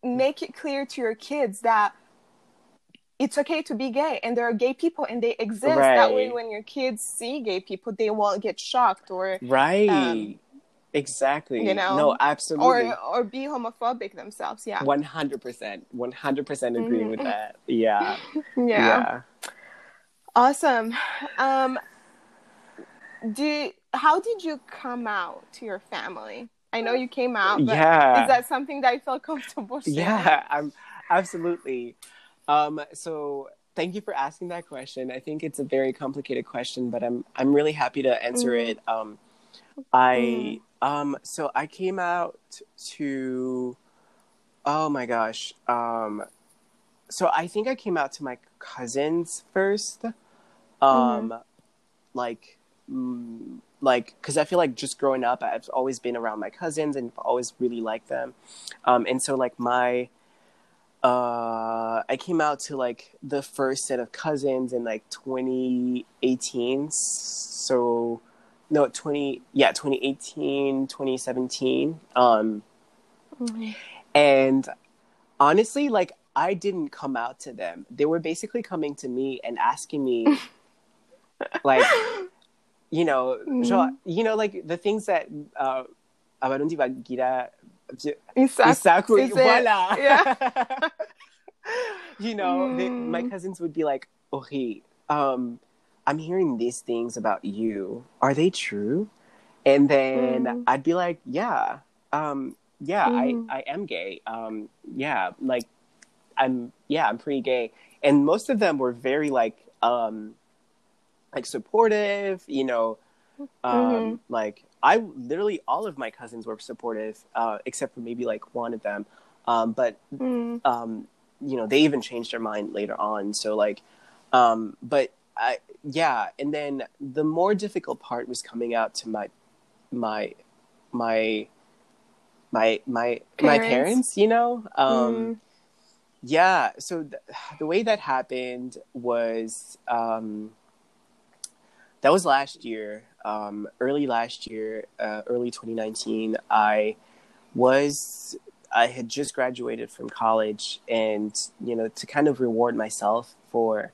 make it clear to your kids that it's okay to be gay and there are gay people and they exist that way when your kids see gay people they won't get shocked or Right. Um, exactly. you know, No, absolutely. or or be homophobic themselves yeah One hundred percent. One hundred percent agree Mhm. with that. Yeah. yeah. Awesome. Um, do how did you come out to your family? I know you came out, but Yeah. is that something that you felt comfortable sharing? Yeah, I'm absolutely. Um, so thank you for asking that question. I think it's a very complicated question, but I'm I'm really happy to answer Mm. it. Um, I um so I came out to oh my gosh. Um so I think I came out to my cousins first. Um like mm, like because I feel like just growing up, I've always been around my cousins and always really liked them. Um, and so like my uh I came out to like the first set of cousins in like 2018. So no, 20 yeah, 2018, 2017. Um Mhm. and honestly, like I didn't come out to them. They were basically coming to me and asking me like you know, genre, you know, like the things that uh abarundi bagira Isaku, voila. Yeah. you know, they, my Mm. cousins would be like, "Okay, um, I'm hearing these things about you. Are they true?" And then Mm. I'd be like, "Yeah, um, yeah, Mm. I, I am gay. Um, yeah, like, I'm, yeah, I'm pretty gay." And most of them were very like, um, like supportive. You know, um, Mhm. like I literally all of my cousins were supportive, uh, except for maybe like one of them. Um, but Mm. um, you know, they even changed their mind later on. So like, um, but I, yeah. And then the more difficult part was coming out to my, my, my, my, my, my Parents. parents, you know? Um, Mm. yeah. So th- the way that happened was, um, that was last year, um, early last year, uh, early 2019. I was, I had just graduated from college, and you know, to kind of reward myself for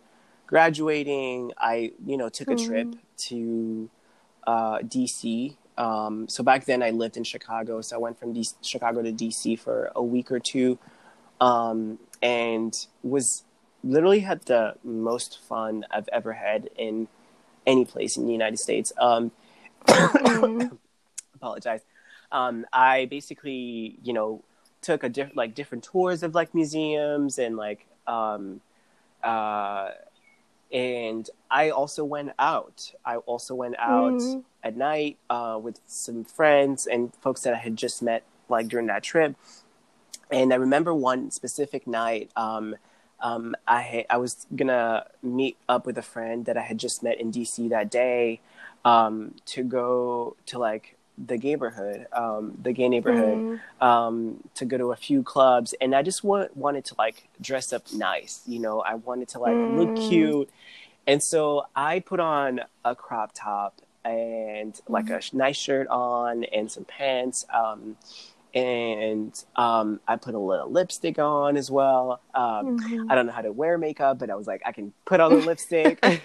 graduating, I you know took a trip to uh, DC. Um, so back then, I lived in Chicago, so I went from DC, Chicago to DC for a week or two, um, and was literally had the most fun I've ever had in any place in the United States. Um, apologize. Um, I basically, you know, took a diff- like different tours of like museums and like um, uh, and I also went out. I also went out Mhm. at night uh, with some friends and folks that I had just met like during that trip. And I remember one specific night. Um, um, I had, I was gonna meet up with a friend that I had just met in DC that day um, to go to like the neighborhood, um, the gay neighborhood, Mhm. um, to go to a few clubs, and I just wa- wanted to like dress up nice. You know, I wanted to like look Mm. cute, and so I put on a crop top and like a nice shirt on and some pants. Um, and um, I put a little lipstick on as well. Um, Mhm. I don't know how to wear makeup, but I was like, I can put on the lipstick.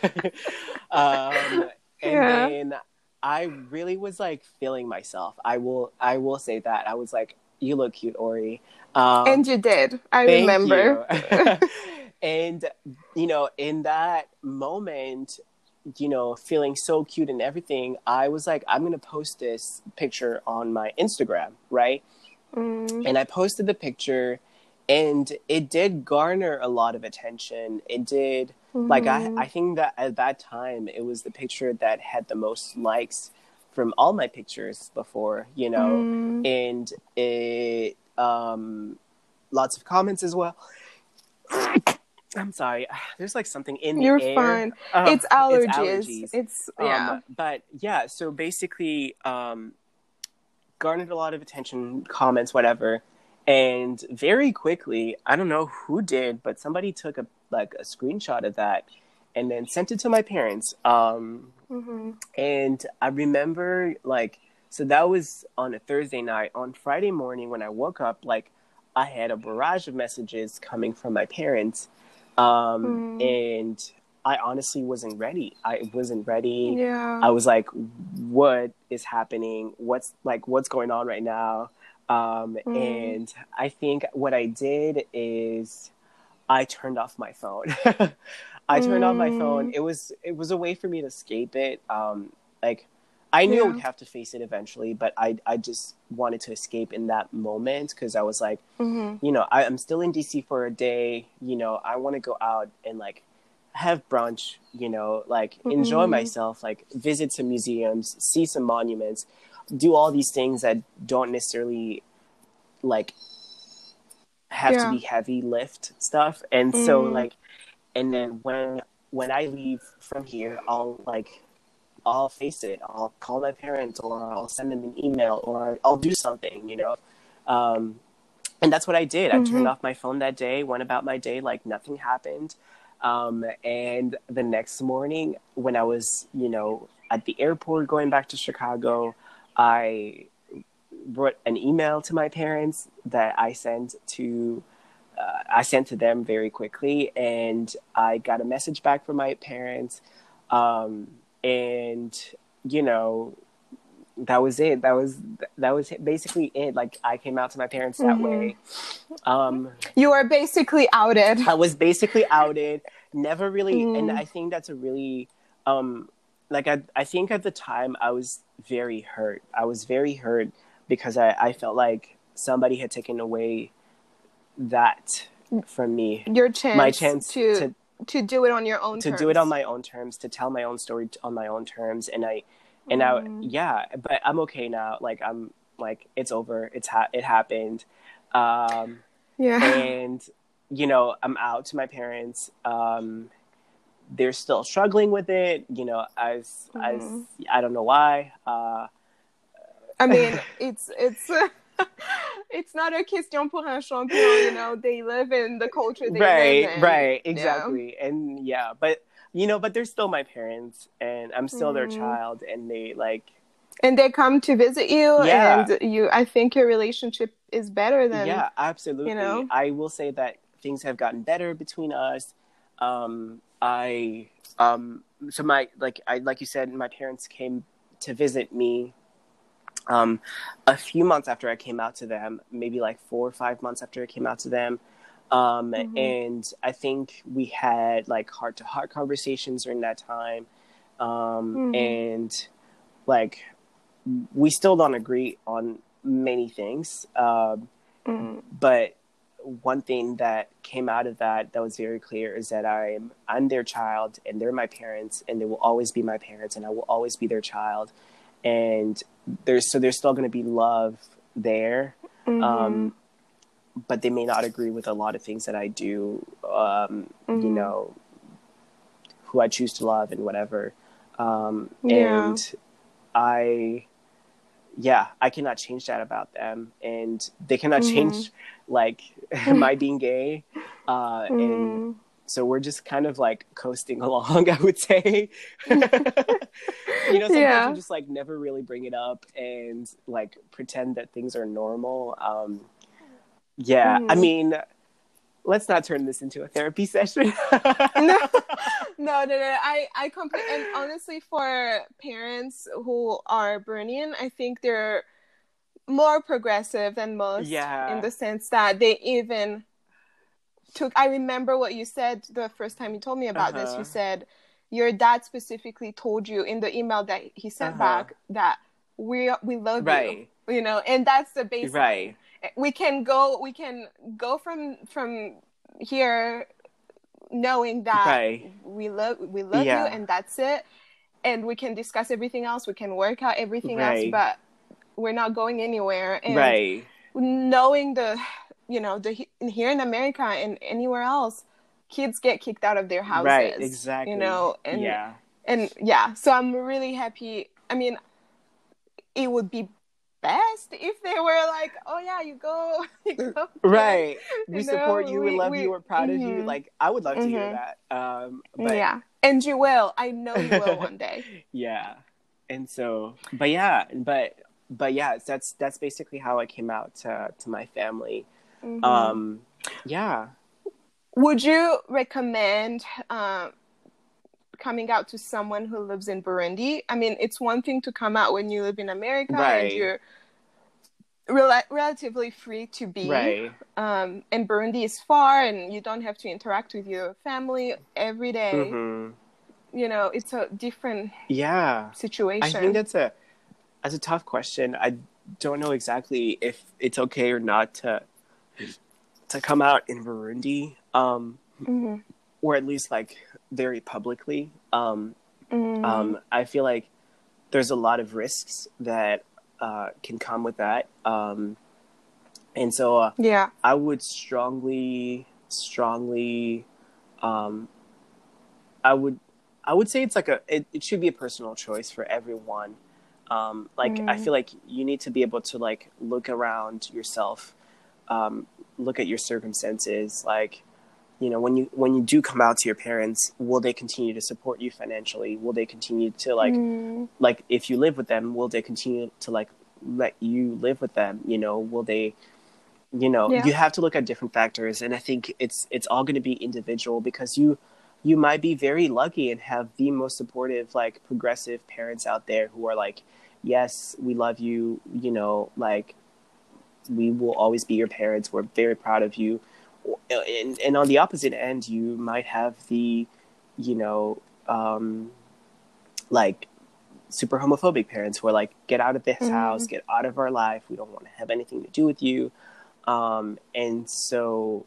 um, and Yeah. then I really was like feeling myself. I will, I will say that I was like, you look cute, Ori. Um, and you did. I remember. you. and you know, in that moment, you know, feeling so cute and everything, I was like, I'm gonna post this picture on my Instagram, right? Mm. And I posted the picture, and it did garner a lot of attention. It did, like, I Mhm. I think that at that time, it was the picture that had the most likes from all my pictures before, you know Mm. and it um lots of comments as well i'm sorry there's like something in the You're air. fine. Um, it's allergies. It's, Um, yeah. but yeah so basically um garnered a lot of attention comments whatever and very quickly i don't know who did but somebody took a like a screenshot of that and then sent it to my parents um hmm and I remember like so that was on a Thursday night. On Friday morning when I woke up, like I had a barrage of messages coming from my parents. Um Mm. and I honestly wasn't ready. I wasn't ready. Yeah. I was like, what is happening? What's like what's going on right now? Um Mm. and I think what I did is I turned off my phone. I turned off my phone. Mm. It was it was a way for me to escape it. Um like I knew I would have to face it eventually, but I I just wanted to escape in that moment because I was like, hmm you know, I, I'm still in DC for a day. You know, I want to go out and like have brunch. You know, like enjoy Mhm. myself, like visit some museums, see some monuments, do all these things that don't necessarily like have Yeah. to be heavy lift stuff. And so Mm. like, and then when when I leave from here, I'll like. I'll face it. I'll call my parents, or I'll send them an email, or I'll do something, you know. Um, and that's what I did. I turned Mhm. off my phone that day, went about my day like nothing happened. Um, and the next morning, when I was, you know, at the airport going back to Chicago, I wrote an email to my parents that I sent to. Uh, I sent to them very quickly, and I got a message back from my parents. Um, and you know, that was it. That was that was basically it. Like I came out to my parents that Mhm. way. Um, You are basically outed. I was basically outed. Never really, and Mm. I think that's a really, um, like I, I think at the time I was very hurt. I was very hurt because I, I felt like somebody had taken away that from me. Your chance, My chance to, to to do it on your own to terms. do it on my own terms, to tell my own story t- on my own terms, and I, and Mm. I, yeah, but I'm okay now. Like I'm, like it's over. It's ha- it happened. Um, yeah. and you know i'm out to my parents um they're still struggling with it you know as as Mhm. i don't know why uh I mean, it's it's it's not a question pour un champion. You know, they live in the culture they live right in. right Yeah. exactly and yeah but you know but they're still my parents and i'm still their Mhm. child and they like And they come to visit you, Yeah. and you. I think your relationship is better than. yeah absolutely You know? i will say that things have gotten better between us um i um so my like i like you said my parents came to visit me um a few months after i came out to them maybe like four or five months after i came out to them Um, Mhm. And I think we had like heart to heart conversations during that time. Um, Mhm. And like, we still don't agree on many things. Um, Mm. but one thing that came out of that that was very clear is that I'm I'm their child and they're my parents and they will always be my parents and I will always be their child and there's so there's still going to be love there Mhm. um, but they may not agree with a lot of things that I do um, you Mhm. know who I choose to love and whatever um, Yeah. and I yeah, I cannot change that about them, and they cannot Mhm. change like my being gay. Uh, And Mhm. so we're just kind of like coasting along, I would say. you know, sometimes Yeah. you just like never really bring it up and like pretend that things are normal. Um, yeah, I Mhm. mean, let's not turn this into a therapy session. no, no, no, no. I, I compl- and honestly, for parents who are Burundian, I think they're more progressive than most. Yeah. In the sense that they even took. I remember what you said the first time you told me about this. Uh-huh. You said your dad specifically told you in the email that he sent Uh-huh. back that we we love Right. you. You know, and that's the basic right. we can go we can go from from here knowing that Right. we love we love Yeah. you and that's it and we can discuss everything else we can work out everything else but we're not going anywhere and right. knowing the you know the here in america and anywhere else kids get kicked out of their houses Right. Exactly. you know and yeah. and yeah so i'm really happy i mean it would be best if they were like oh yeah you go, you go right we You support know, you we, we- love we- you we're proud of you mhm. like i would love to hear Mhm. that um but yeah and you will i know you will one day Yeah. and so but yeah but but yeah that's that's basically how i came out to to my family Mhm. um yeah would you recommend uh, coming out to someone who lives in burundi i mean it's one thing to come out when you live in america Right. and you're rela- relatively free to be right um, and Burundi is far, and you don't have to interact with your family every day. hmm You know, it's a different yeah situation. i think that's a that's a tough question i don't know exactly if it's okay or not to to come out in burundi um Mhm. or at least like very publicly um Mhm. um, I feel like there's a lot of risks that uh, can come with that. Um, and so uh, yeah. I would strongly, strongly, um, I would, I would say it's like a, it, it should be a personal choice for everyone. Um, like I Mm. feel like you need to be able to like look around yourself, um, look at your circumstances, like you know when you when you do come out to your parents will they continue to support you financially will they continue to like Mhm. like if you live with them will they continue to like let you live with them you know will they you know Yeah. you have to look at different factors and i think it's it's all going to be individual because you you might be very lucky and have the most supportive like progressive parents out there who are like yes we love you you know like we will always be your parents. We're very proud of you. And, and on the opposite end you might have the you know um like super homophobic parents who are like get out of this Mhm. house. Get out of our life. We don't want to have anything to do with you. Um and so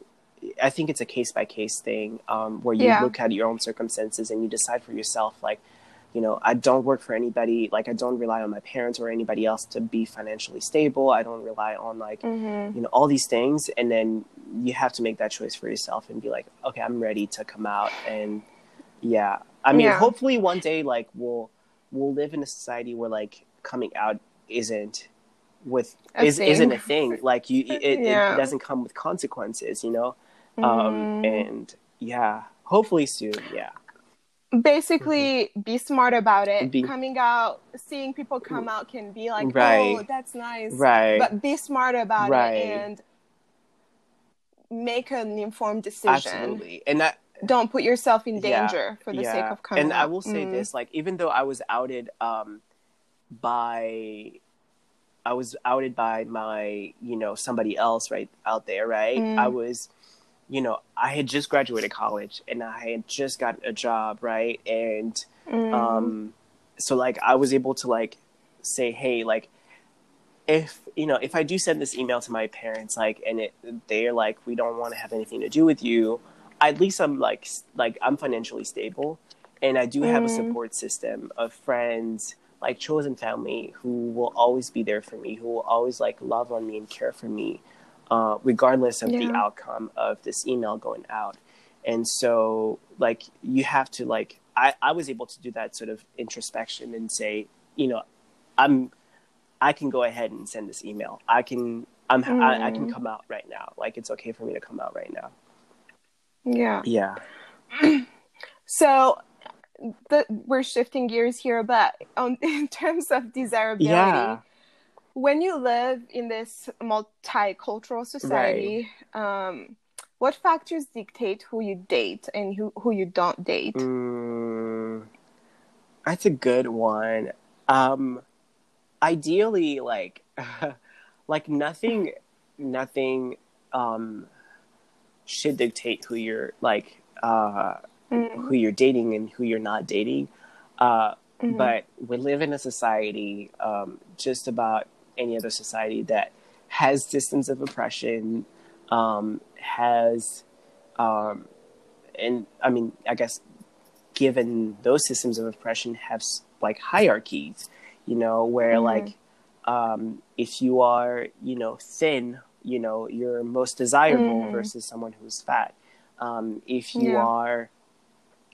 i think it's a case by case thing um where you Yeah. look at your own circumstances and you decide for yourself like you know i don't work for anybody like i don't rely on my parents or anybody else to be financially stable i don't rely on like Mhm. you know all these things and then you have to make that choice for yourself and be like okay i'm ready to come out and yeah i mean Yeah. hopefully one day like we'll we'll live in a society where like coming out isn't with A is isn't a thing. thing like you it, Yeah. it doesn't come with consequences you know um Mhm. and yeah hopefully soon yeah Basically, be smart about it. Be- Coming out, seeing people come out can be like, oh, that's nice. right But be smart about Right. it and make an informed decision. absolutely and that Don't put yourself in Yeah, danger for the sake of coming and out. i will say Mm. this like even though i was outed um by i was outed by my you know somebody else right out there right Mm. i was you know, I had just graduated college and I had just got a job, right? And Mm. um, so like I was able to like say, hey, like if you know if I do send this email to my parents, like, and it they're like, we don't want to have anything to do with you. At least I'm like like I'm financially stable, and I do have a Mm. support system of friends, like chosen family, who will always be there for me, who will always like love on me and care for me, uh, regardless of the outcome of this email going out. And so, like, you have to like, I, I was able to do that sort of introspection and say, you know, I'm, I can go ahead and send this email. I can, I'm, I, I can Mm. come out right now. Like, it's okay for me to come out right now. Yeah. Yeah. So the, we're shifting gears here, but um, in terms of desirability, Yeah. When you live in this multicultural society, um, what factors dictate who you date and who, who you don't date? Mm, that's a good one. Um, ideally, like, like nothing, nothing, um, should dictate who you're like, uh, Mm, who you're dating and who you're not dating. Uh, mhm. but we live in a society, um, just about any other society that has systems of oppression, um, has, um, and I mean, I guess, given those systems of oppression have like hierarchies, you know, where Mhm. like, um, if you are, you know, thin, you know, you're most desirable Mhm. versus someone who's fat. Um, if you Yeah. are,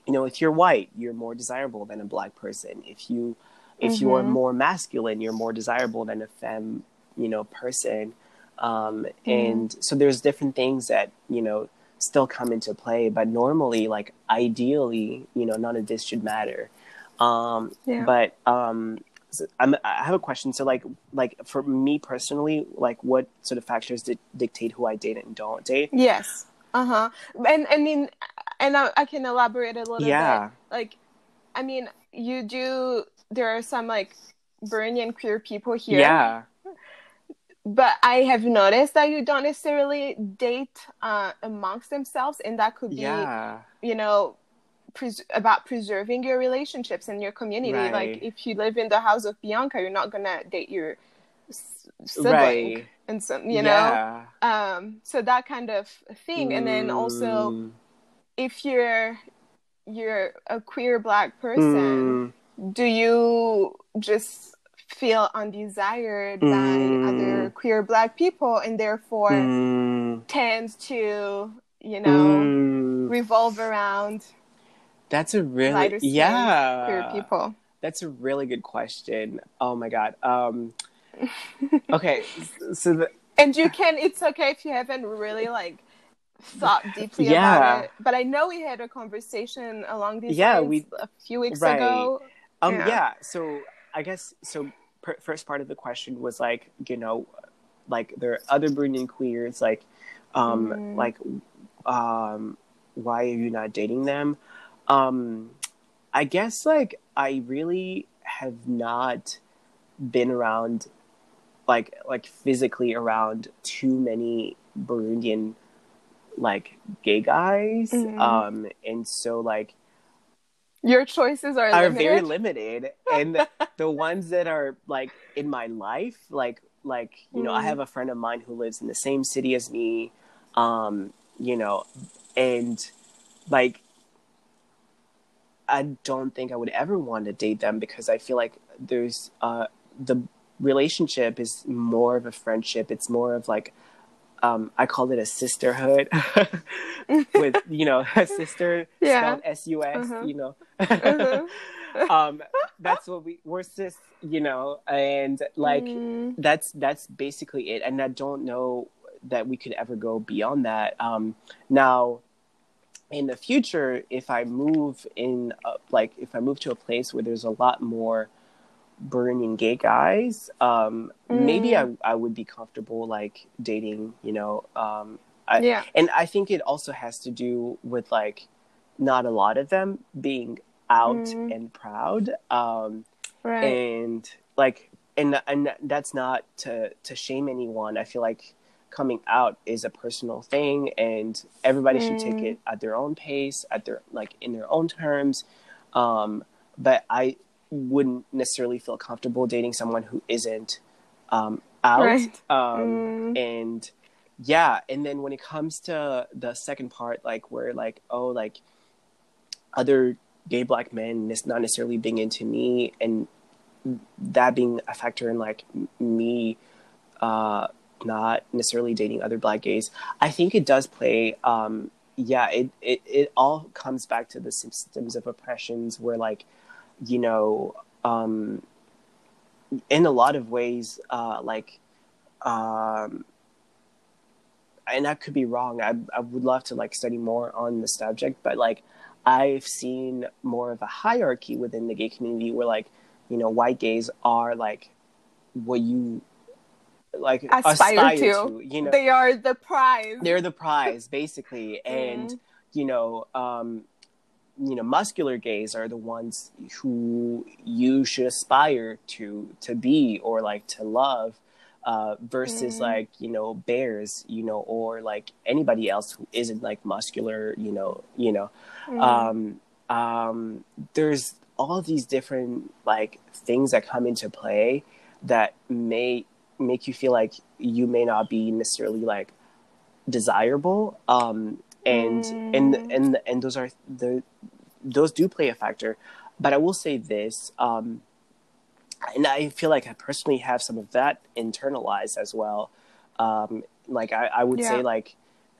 you know, if you're white, you're more desirable than a black person. If you, if you are Mhm. more masculine, you're more desirable than a femme, you know, person. Um, and so there's different things that you know still come into play, but normally, like ideally, you know, none of this should matter. Um, Yeah. But um, so I'm, I have a question. So, like, like for me personally, like, what sort of factors di- dictate who I date and don't date? Yes. Uh huh. And I mean, and I, I can elaborate a little Yeah. bit. Like, I mean, you do. There are some like Burundian queer people here. Yeah. But I have noticed that you don't necessarily date uh, amongst themselves, and that could be, Yeah. you know, pres- about preserving your relationships and your community. Right. Like, if you live in the house of Blanca, you're not gonna date your s- sibling, Right. and some, you know. yeah. um so that kind of thing and then also Mm. if you're you're a queer black person Mm. Do you just feel undesired by Mm. other queer black people and therefore Mm. tend to you know Mm. revolve around That's a really yeah. queer people That's a really good question. Oh my god. Um, okay, so the, and you can it's okay if you haven't really like thought deeply Yeah. about it but i know we had a conversation along these Yeah, we- a few weeks right. ago um, Yeah. yeah. So I guess so. Per- first part of the question was like, you know, like there are other Burundian queers, like, um, Mm. like, um, why are you not dating them? Um, I guess like I really have not been around like like physically around too many Burundian like gay guys. Mhm. Um and so like Your choices are, are limited. very limited and the ones that are like in my life like like you know i Mhm. have a friend of mine who lives in the same city as me um you know and like i don't think i would ever want to date them because i feel like there's uh the relationship is more of a friendship it's more of like um i call it a sisterhood with you know a sister Yeah. spelled s-u-s Uh-huh. you know Mhm. um that's what we we're cis you know and like Mm, that's that's basically it and i don't know that we could ever go beyond that um now in the future if i move in uh, like if i move to a place where there's a lot more Burundian gay guys um maybe i i would be comfortable like dating you know um I, yeah. and I think it also has to do with like not a lot of them being out Mm. and proud, um, Right. and like, and and that's not to to shame anyone. I feel like coming out is a personal thing and everybody should take Mm. it at their own pace at their like in their own terms um but i wouldn't necessarily feel comfortable dating someone who isn't um out Right. um Mm. and yeah and then when it comes to the second part like where like oh like other gay black men is not necessarily being into me and that being a factor in like me uh not necessarily dating other black gays i think it does play um yeah it it, it all comes back to the systems of oppressions where like you know um in a lot of ways uh like um and I could be wrong. I I would love to like study more on the subject, but like I've seen more of a hierarchy within the gay community where like you know white gays are like what you like Aspire to. you know They are the prize. they're the prize basically and Mm. you know um you know muscular gays are the ones who you should aspire to to be or like to love uh versus Mm. like you know bears you know or like anybody else who isn't like muscular you know you know Mm. um um there's all these different like things that come into play that may make you feel like you may not be necessarily like desirable um and and Mm. and and those are the those do play a factor but i will say this um and i feel like i personally have some of that internalized as well um like i, I would Yeah. say like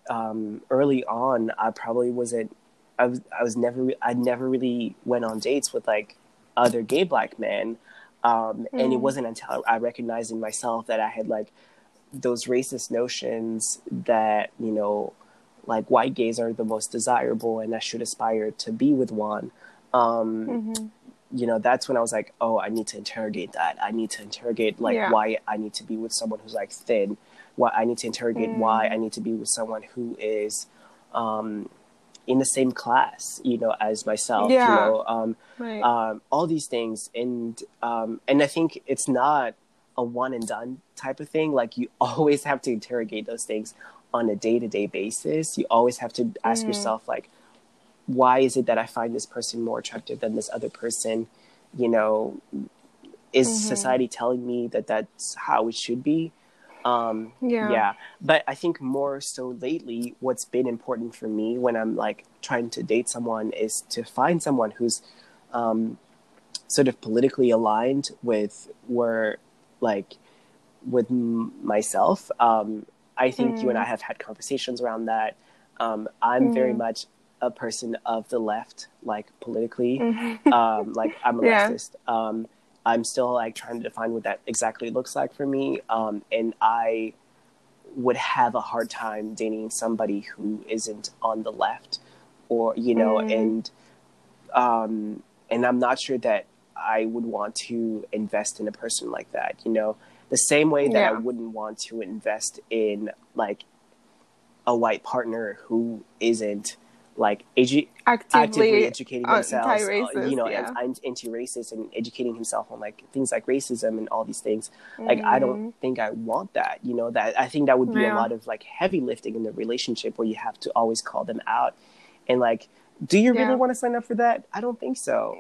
um early on i probably wasn't i was i was never i never really went on dates with like other gay black men um and it Mm. wasn't until i recognized in myself that i had like those racist notions that you know like white gays are the most desirable and i should aspire to be with one um Mhm. you know that's when i was like oh i need to interrogate that i need to interrogate like Yeah. why i need to be with someone who's like thin why i need to interrogate Mm. why i need to be with someone who is um in the same class you know as myself Yeah. you know um Right. um, all these things and um, and I think it's not a one and done type of thing. Like you always have to interrogate those things on a day to day basis. You always have to ask Mm. yourself like, why is it that I find this person more attractive than this other person? You know, is Mhm. society telling me that that's how it should be? Um, Yeah. yeah. But I think more so lately, what's been important for me when I'm like trying to date someone is to find someone who's um, sort of politically aligned with where, like, with m- myself. Um, I think you and I have had conversations around that. Um, I'm very Mhm. much a person of the left, like politically. Mhm. Um, like I'm a Yeah. leftist. Um, I'm still like trying to define what that exactly looks like for me. Um, and I would have a hard time dating somebody who isn't on the left, or you know, Mm. and um, and I'm not sure that I would want to invest in a person like that. You know, the same way that I wouldn't want to invest in like a white partner who isn't like edu- actively Actively. educating uh, themselves, uh, you know, yeah. and anti-racist and educating himself on like things like racism and all these things. Like, I don't think I want that. You know, that I think that would be Yeah. a lot of like heavy lifting in the relationship where you have to always call them out. And like, do you Yeah. really want to sign up for that? I don't think so.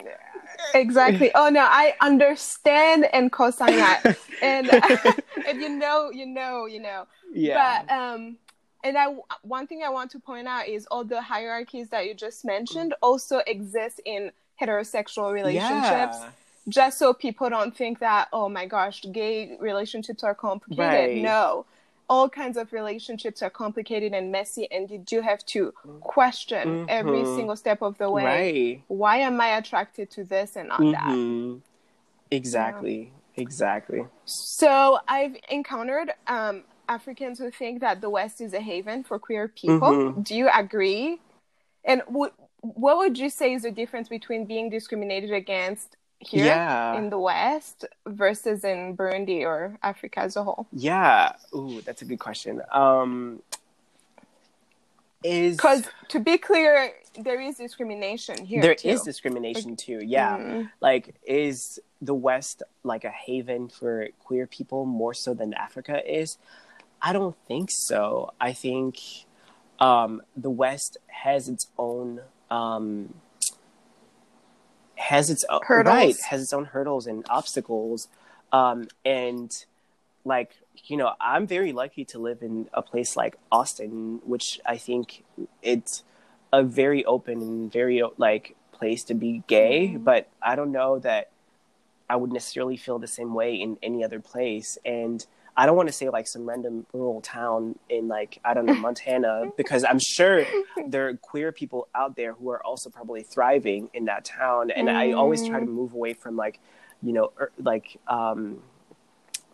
Exactly. Oh no, I understand and co-sign that. and if you know, you know, you know. Yeah. But um, and I one thing I want to point out is all the hierarchies that you just mentioned also exist in heterosexual relationships. Yeah. Just so people don't think that oh my gosh, gay relationships are complicated. Right. No, all kinds of relationships are complicated and messy, and you do have to question every Mhm. single step of the way. Right. Why am I attracted to this and not that? Mhm. Exactly. Exactly. So I've encountered um, Africans who think that the West is a haven for queer people. Mhm. Do you agree? And w- what would you say is the difference between being discriminated against here Yeah. in the West versus in Burundi or Africa as a whole? Yeah. Ooh, that's a good question. Um, is Because to be clear, there is discrimination here. there too. is discrimination too. Yeah. Mm. Like, is the West like a haven for queer people more so than Africa is? I don't think so. I think um, the West has its own um, has its own Hurdles. right has its own hurdles and obstacles, um, and like you know, I'm very lucky to live in a place like Austin, which I think it's a very open and very like place to be gay. Mhm. But I don't know that I would necessarily feel the same way in any other place. And I don't want to say like some random rural town in like I don't know Montana because I'm sure there are queer people out there who are also probably thriving in that town. And I always try to move away from like you know ur- like um,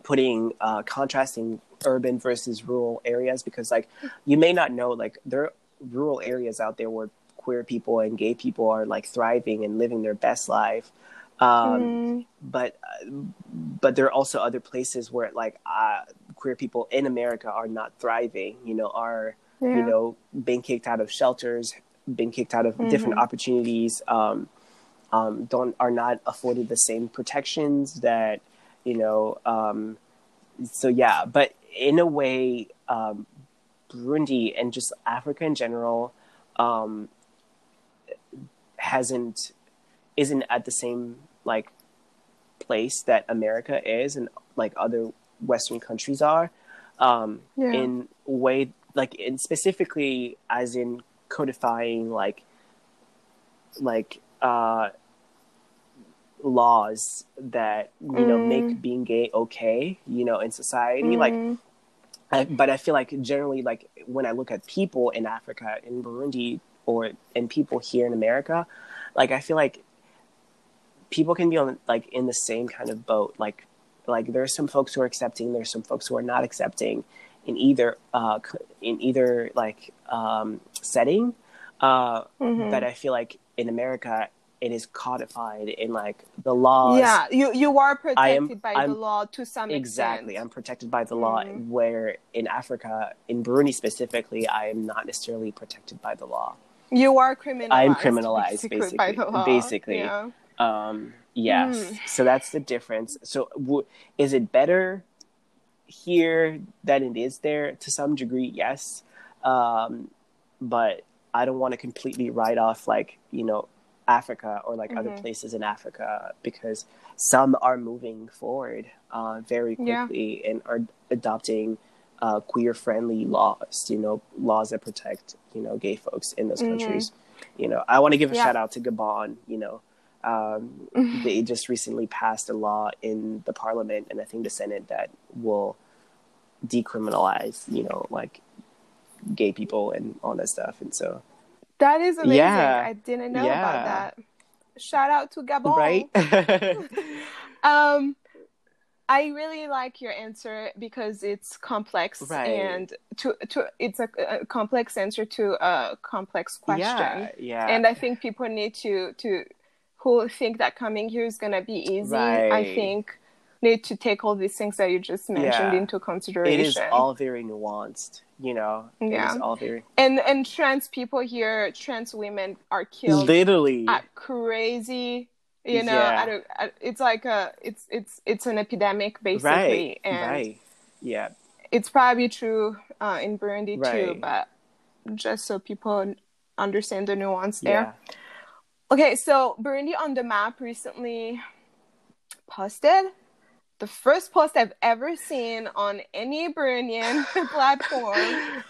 putting uh, contrasting urban versus rural areas because like you may not know like there are rural areas out there where queer people and gay people are like thriving and living their best life. Um, Mm, but uh, but there are also other places where like uh, queer people in America are not thriving. You know, are yeah. you know being kicked out of shelters, being kicked out of different Mhm. opportunities. Um, um, don't are not afforded the same protections that you know. Um, so yeah, but in a way, um, Burundi and just Africa in general um, hasn't isn't at the same like place that America is and like other Western countries are. Um, Yeah. In way like in specifically as in codifying like like uh laws that you know Mm. make being gay okay you know in society like Mm, I, but I feel like generally, like when I look at people in Africa, in Burundi, or and people here in America, like I feel like people can be on like in the same kind of boat. Like, like there are some folks who are accepting, there's some folks who are not accepting in either uh in either like um setting. Uh, mhm. but I feel like in America, it is codified in like the laws. yeah, you you are protected am- by the I'm- law to some extent. Exactly. I'm protected by the law. Mhm. Where in Africa, in Burundi specifically, I am not necessarily protected by the law. You are criminalized. I'm criminalized, basically, by the basically- law. basically. Yeah. Um, yes. Mm. So that's the difference. So w- is it better here than it is there? To some degree, yes. Um, but I don't want to completely write off like you know Africa or like other Mhm. places in Africa because some are moving forward uh, very Yeah. quickly and are adopting uh, queer friendly laws. You know, laws that protect you know gay folks in those Mhm. countries. You know, I want to give a Yeah. shout out to Gabon. You know, um, they just recently passed a law in the parliament and I think the Senate that will decriminalize, you know, like gay people and all that stuff. And so, That is amazing. Yeah. I didn't know Yeah. about that. Shout out to Gabon. right? Um, I really like your answer because it's complex Right. and to to it's a, a complex answer to a complex question. yeah, yeah. And I think people need to to who think that coming here is gonna be easy. I think need to take all these things that you just mentioned Yeah. into consideration. is all very nuanced, you know. Yeah. is all very and and trans people here, trans women are killed literally at crazy you know Yeah. I don't, I, it's like a it's it's it's an epidemic basically right, and right. Yeah, it's probably true uh, in burundi too but just so people understand the nuance there yeah. Okay so burundi on the map recently posted the first post i've ever seen on any burundian platform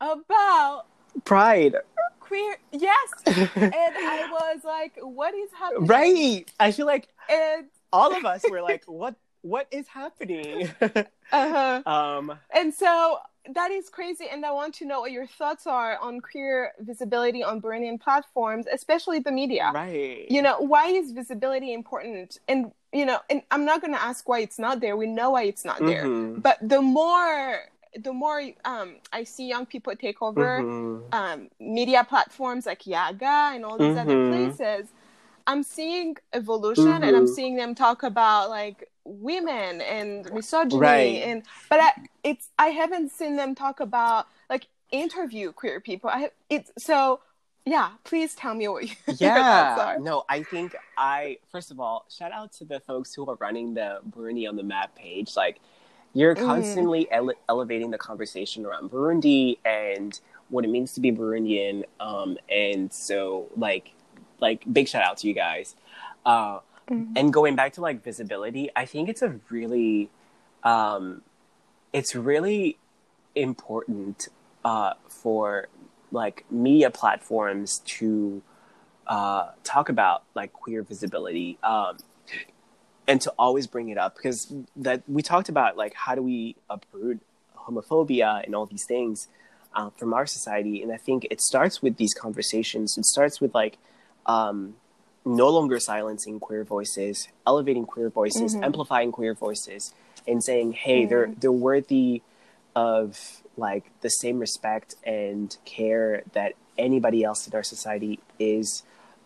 about Pride, queer yes and i was like what is happening right? I feel like and all of us were like, "What? What is happening?" uh-huh. um, and so that is crazy and i want to know what your thoughts are on queer visibility on burundian platforms especially the media right. you know why is visibility important and you know and i'm not going to ask why it's not there we know why it's not there Mhm. but the more the more um, i see young people take over Mhm. um, media platforms like Yaga and all these other Mhm. places, I'm seeing evolution and I'm Mhm. seeing them talk about like women and misogyny Right. and but I, it's I haven't seen them talk about like interview queer people. I it's so yeah. Please tell me what you, your thoughts Yeah. are. No, I think I first of all shout out to the folks who are running the Burundi on the map page. Like, you're constantly ele- elevating the conversation around Burundi and what it means to be Burundian. Um, and so, like, like big shout out to you guys. Uh, And going back to like visibility, I think it's a really, um, it's really important uh, for like media platforms to uh, talk about like queer visibility. Um, and to always bring it up. Because that we talked about like how do we uproot homophobia and all these things uh, from our society. And i think it starts with these conversations. It starts with like um, no longer silencing queer voices elevating queer voices amplifying queer voices and saying hey they're they're worthy of like the same respect and care that anybody else in our society is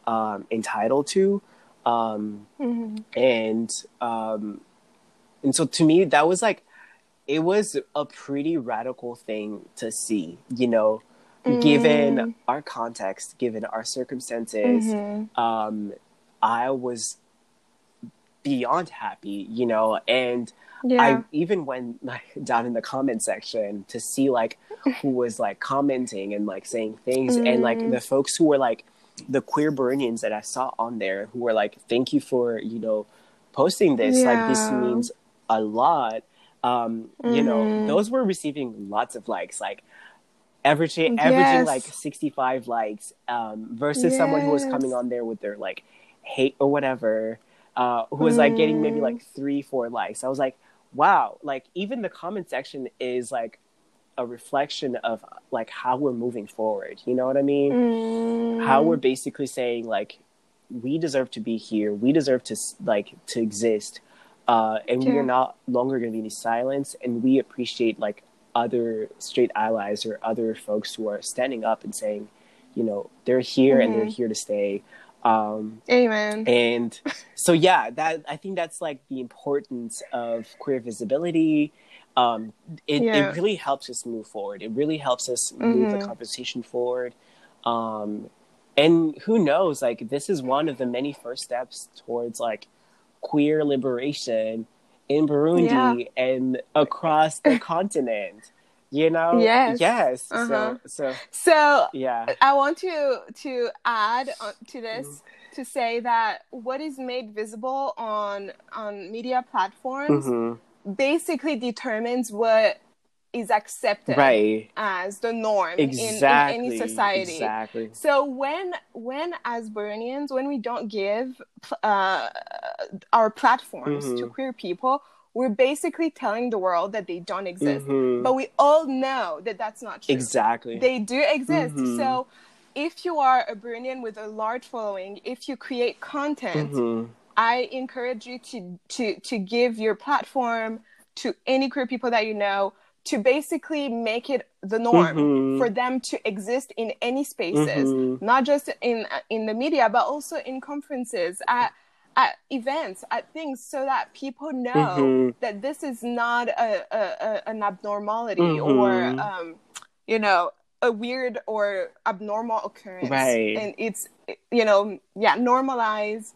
um, entitled to. Um, and um, and so to me that was like it was a pretty radical thing to see you know given our context given our circumstances um, i was beyond happy you know and Yeah. I even went like down in the comment section to see like who was like commenting and like saying things and like the folks who were like the queer Burundians that I saw on there who were like, "Thank you for you know posting this. Like this means a lot." Um, You know, those were receiving lots of likes, like averaging averaging like sixty five likes um, versus someone who was coming on there with their like hate or whatever, uh, who was like getting maybe like three four likes. I was like, wow, like even the comment section is like a reflection of like how we're moving forward. You know what I mean? Mm. How we're basically saying like we deserve to be here. We deserve to like to exist, uh, and we are not longer going to be in silence. And we appreciate like other straight allies or other folks who are standing up and saying, you know, they're here and they're here to stay. Um, Amen. and so yeah that i think that's like the importance of queer visibility um it, Yeah. it really helps us move forward it really helps us move the conversation forward um and who knows like this is one of the many first steps towards like queer liberation in burundi and across the continent you know Yes. yes Uh-huh. so so So yeah I want to to add to this Mm-hmm. to say that what is made visible on on media platforms Mhm. basically determines what is accepted right as the norm in- in, any society. exactly So when when as Burundians, when we don't give uh, our platforms to Mhm. queer people, we're basically telling the world that they don't exist. Mhm. But we all know that that's not true. Exactly. They do exist. Mhm. So if you are a Burundian with a large following, if you create content, Mhm. I encourage you to to to give your platform to any queer people that you know to basically make it the norm Mhm. for them to exist in any spaces, Mhm. not just in in the media, but also in conferences at at events at things so that people know Mhm. that this is not a, a, a an abnormality Mhm. or um you know a weird or abnormal occurrence Right. and it's you know yeah normalize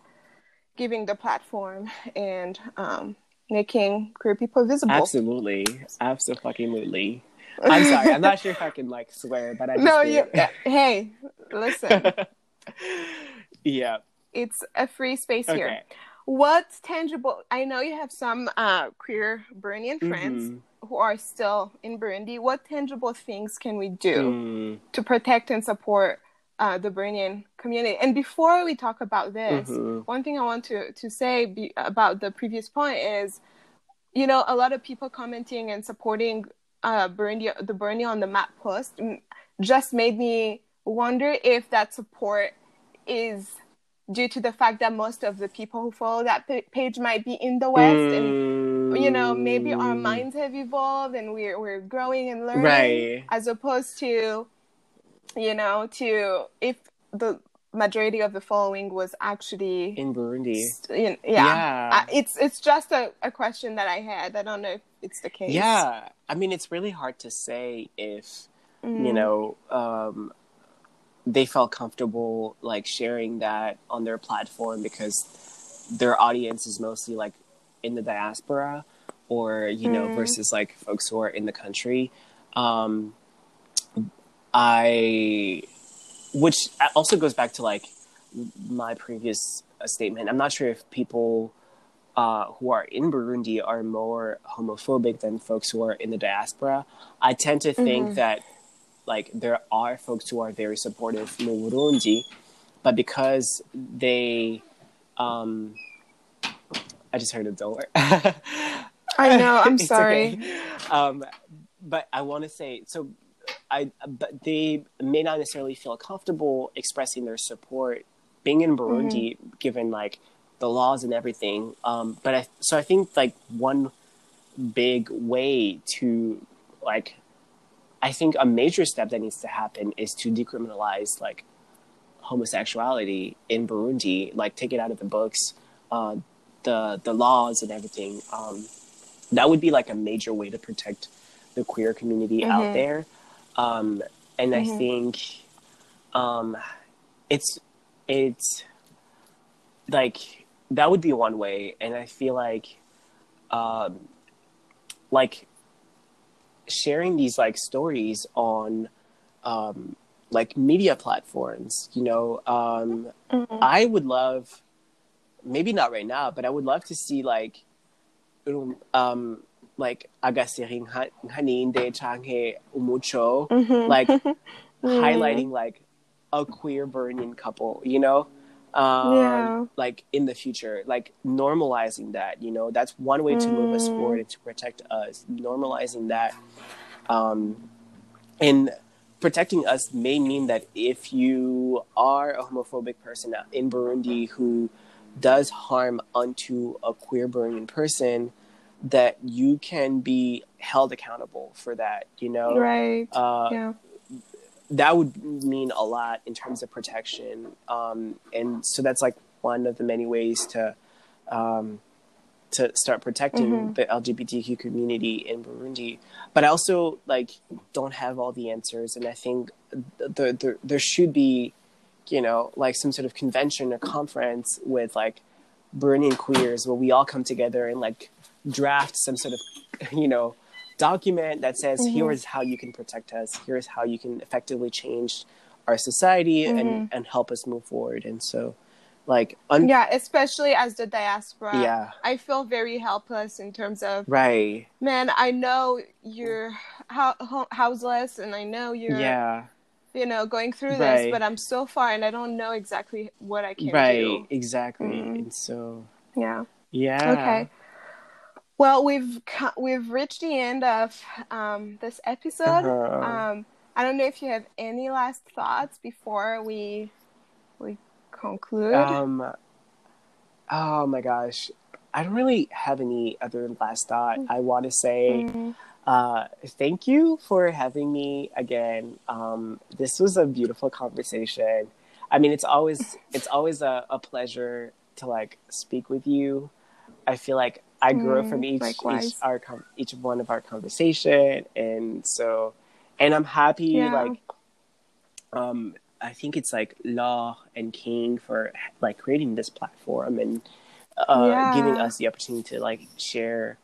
giving the platform and um making queer people visible Absolutely. Absolutely. I'm sorry. I'm not sure if I can like swear, but I just no you hey listen yeah. It's a free space here Okay. what's tangible i know you have some uh queer burundian friends Mhm. who are still in burundi what tangible things can we do Mm. to protect and support uh, the Burundian community. And before we talk about this, Mhm. one thing I want to, to say be, about the previous point is, you know, a lot of people commenting and supporting uh, Burundi, the Burundi on the map post just made me wonder if that support is due to the fact that most of the people who follow that pa- page might be in the West and you know maybe our Mm. minds have evolved and we're we're growing and learning Right. as opposed to you know to if the majority of the following was actually in Burundi. you know, yeah, Yeah. Uh, it's it's just a, a question that i had i don't know if it's the case Yeah. I mean, it's really hard to say if, you know, um, they felt comfortable like sharing that on their platform because their audience is mostly like in the diaspora. or you know Mm. versus like folks who are in the country um i which also goes back to like my previous uh, statement i'm not sure if people uh, who are in burundi are more homophobic than folks who are in the diaspora i tend to think Mhm. that like there are folks who are very supportive in burundi but because they um i just heard a door I know. I'm sorry. okay. Um, but I want to say so. I but they may not necessarily feel comfortable expressing their support being in Burundi, given like the laws and everything. Um, but I so I think like one big way to like I think a major step that needs to happen is to decriminalize like homosexuality in Burundi, like take it out of the books, uh, the the laws and everything. Um, that would be like a major way to protect the queer community Mhm. out there. Um, and I Mhm. think um, it's it's like that would be one way, and I feel like um, like sharing these like stories on um, like media platforms. You know, um, Mhm. I would love, maybe not right now, but I would love to see like, um, like agasiring haninde change umucho, Mhm. like Mhm. highlighting like a queer Burundian couple, you know, um, Yeah. like in the future, like normalizing that, you know, that's one way to move us Mm. forward and to protect us. Normalizing that, um, and protecting us may mean that if you are a homophobic person in Burundi who does harm unto a queer Burundian person, that you can be held accountable for that, you know? Right. Uh, yeah. That would mean a lot in terms of protection. Um, and so that's like one of the many ways to um, to start protecting Mhm. the LGBTQ community in Burundi. But I also like don't have all the answers, and I think there there, there should be, you know, like some sort of convention or conference with like Burundian queers where we all come together and like draft some sort of, you know, document that says Mhm. here is how you can protect us here is how you can effectively change our society Mhm. and and help us move forward and so like un- Yeah, especially as the diaspora. yeah I feel very helpless in terms of, right man, I know you're ho- ho- houseless and I know you're, yeah you know, going through Right. this, but I'm so far and I don't know exactly what I can do. right do. exactly Mhm. and so Yeah. yeah Okay. Well, we've we've reached the end of um, this episode. Uh-huh. Um, I don't know if you have any last thoughts before we we conclude. um oh my gosh i don't really have any other last thought i want to say Mhm. Uh, thank you for having me again. Um, this was a beautiful conversation. I mean, it's always it's always a, a pleasure to like speak with you. I feel like I grow Mm, from each each likewise. our each one of our conversation, and so and I'm happy Yeah. like um I think it's like Law and King for like creating this platform and uh, Yeah. giving us the opportunity to like share,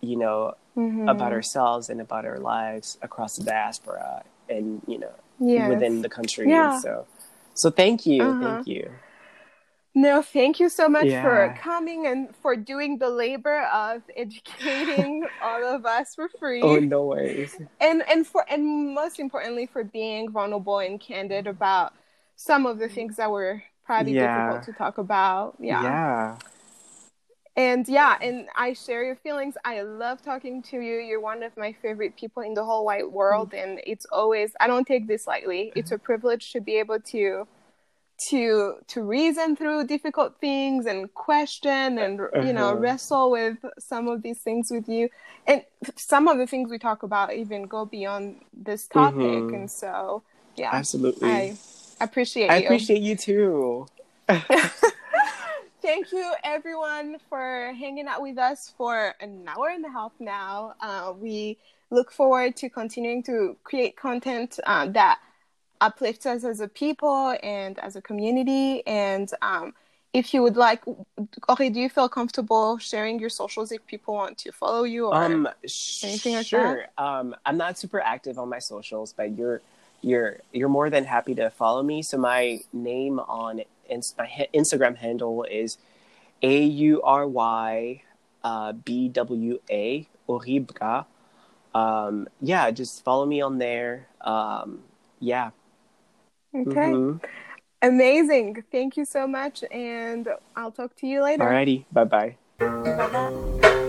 you know, Mhm. about ourselves and about our lives across the diaspora and you know Yes. within the country. Yeah. So, so thank you, Uh-huh. thank you. No, thank you so much for coming and for doing the labor of educating all of us for free. Oh no worries. and and for and most importantly for being vulnerable and candid about some of the things that were probably Yeah. difficult to talk about. Yeah. yeah. And yeah, and I share your feelings. I love talking to you. You're one of my favorite people in the whole wide world mm. and it's always I don't take this lightly. It's a privilege to be able to to to reason through difficult things and question and you know Uh-huh. wrestle with some of these things with you and some of the things we talk about even go beyond this topic Mhm. and so yeah Absolutely. i appreciate I you appreciate you too. thank you everyone for hanging out with us for an hour and a half now uh, we look forward to continuing to create content uh, that uplifts us as a people and as a community and um, if you would like, Ori, do you feel comfortable sharing your socials if people want to follow you or Um, anything like sure. Um, I'm not super active on my socials, but you're you're you're more than happy to follow me. So my name on ins- my ha- Instagram handle is a u r y uh, b w a Oribra. Um, yeah, just follow me on there. Um, yeah. Okay. Mhm. Amazing. Thank you so much. And I'll talk to you later. Alrighty. Bye bye.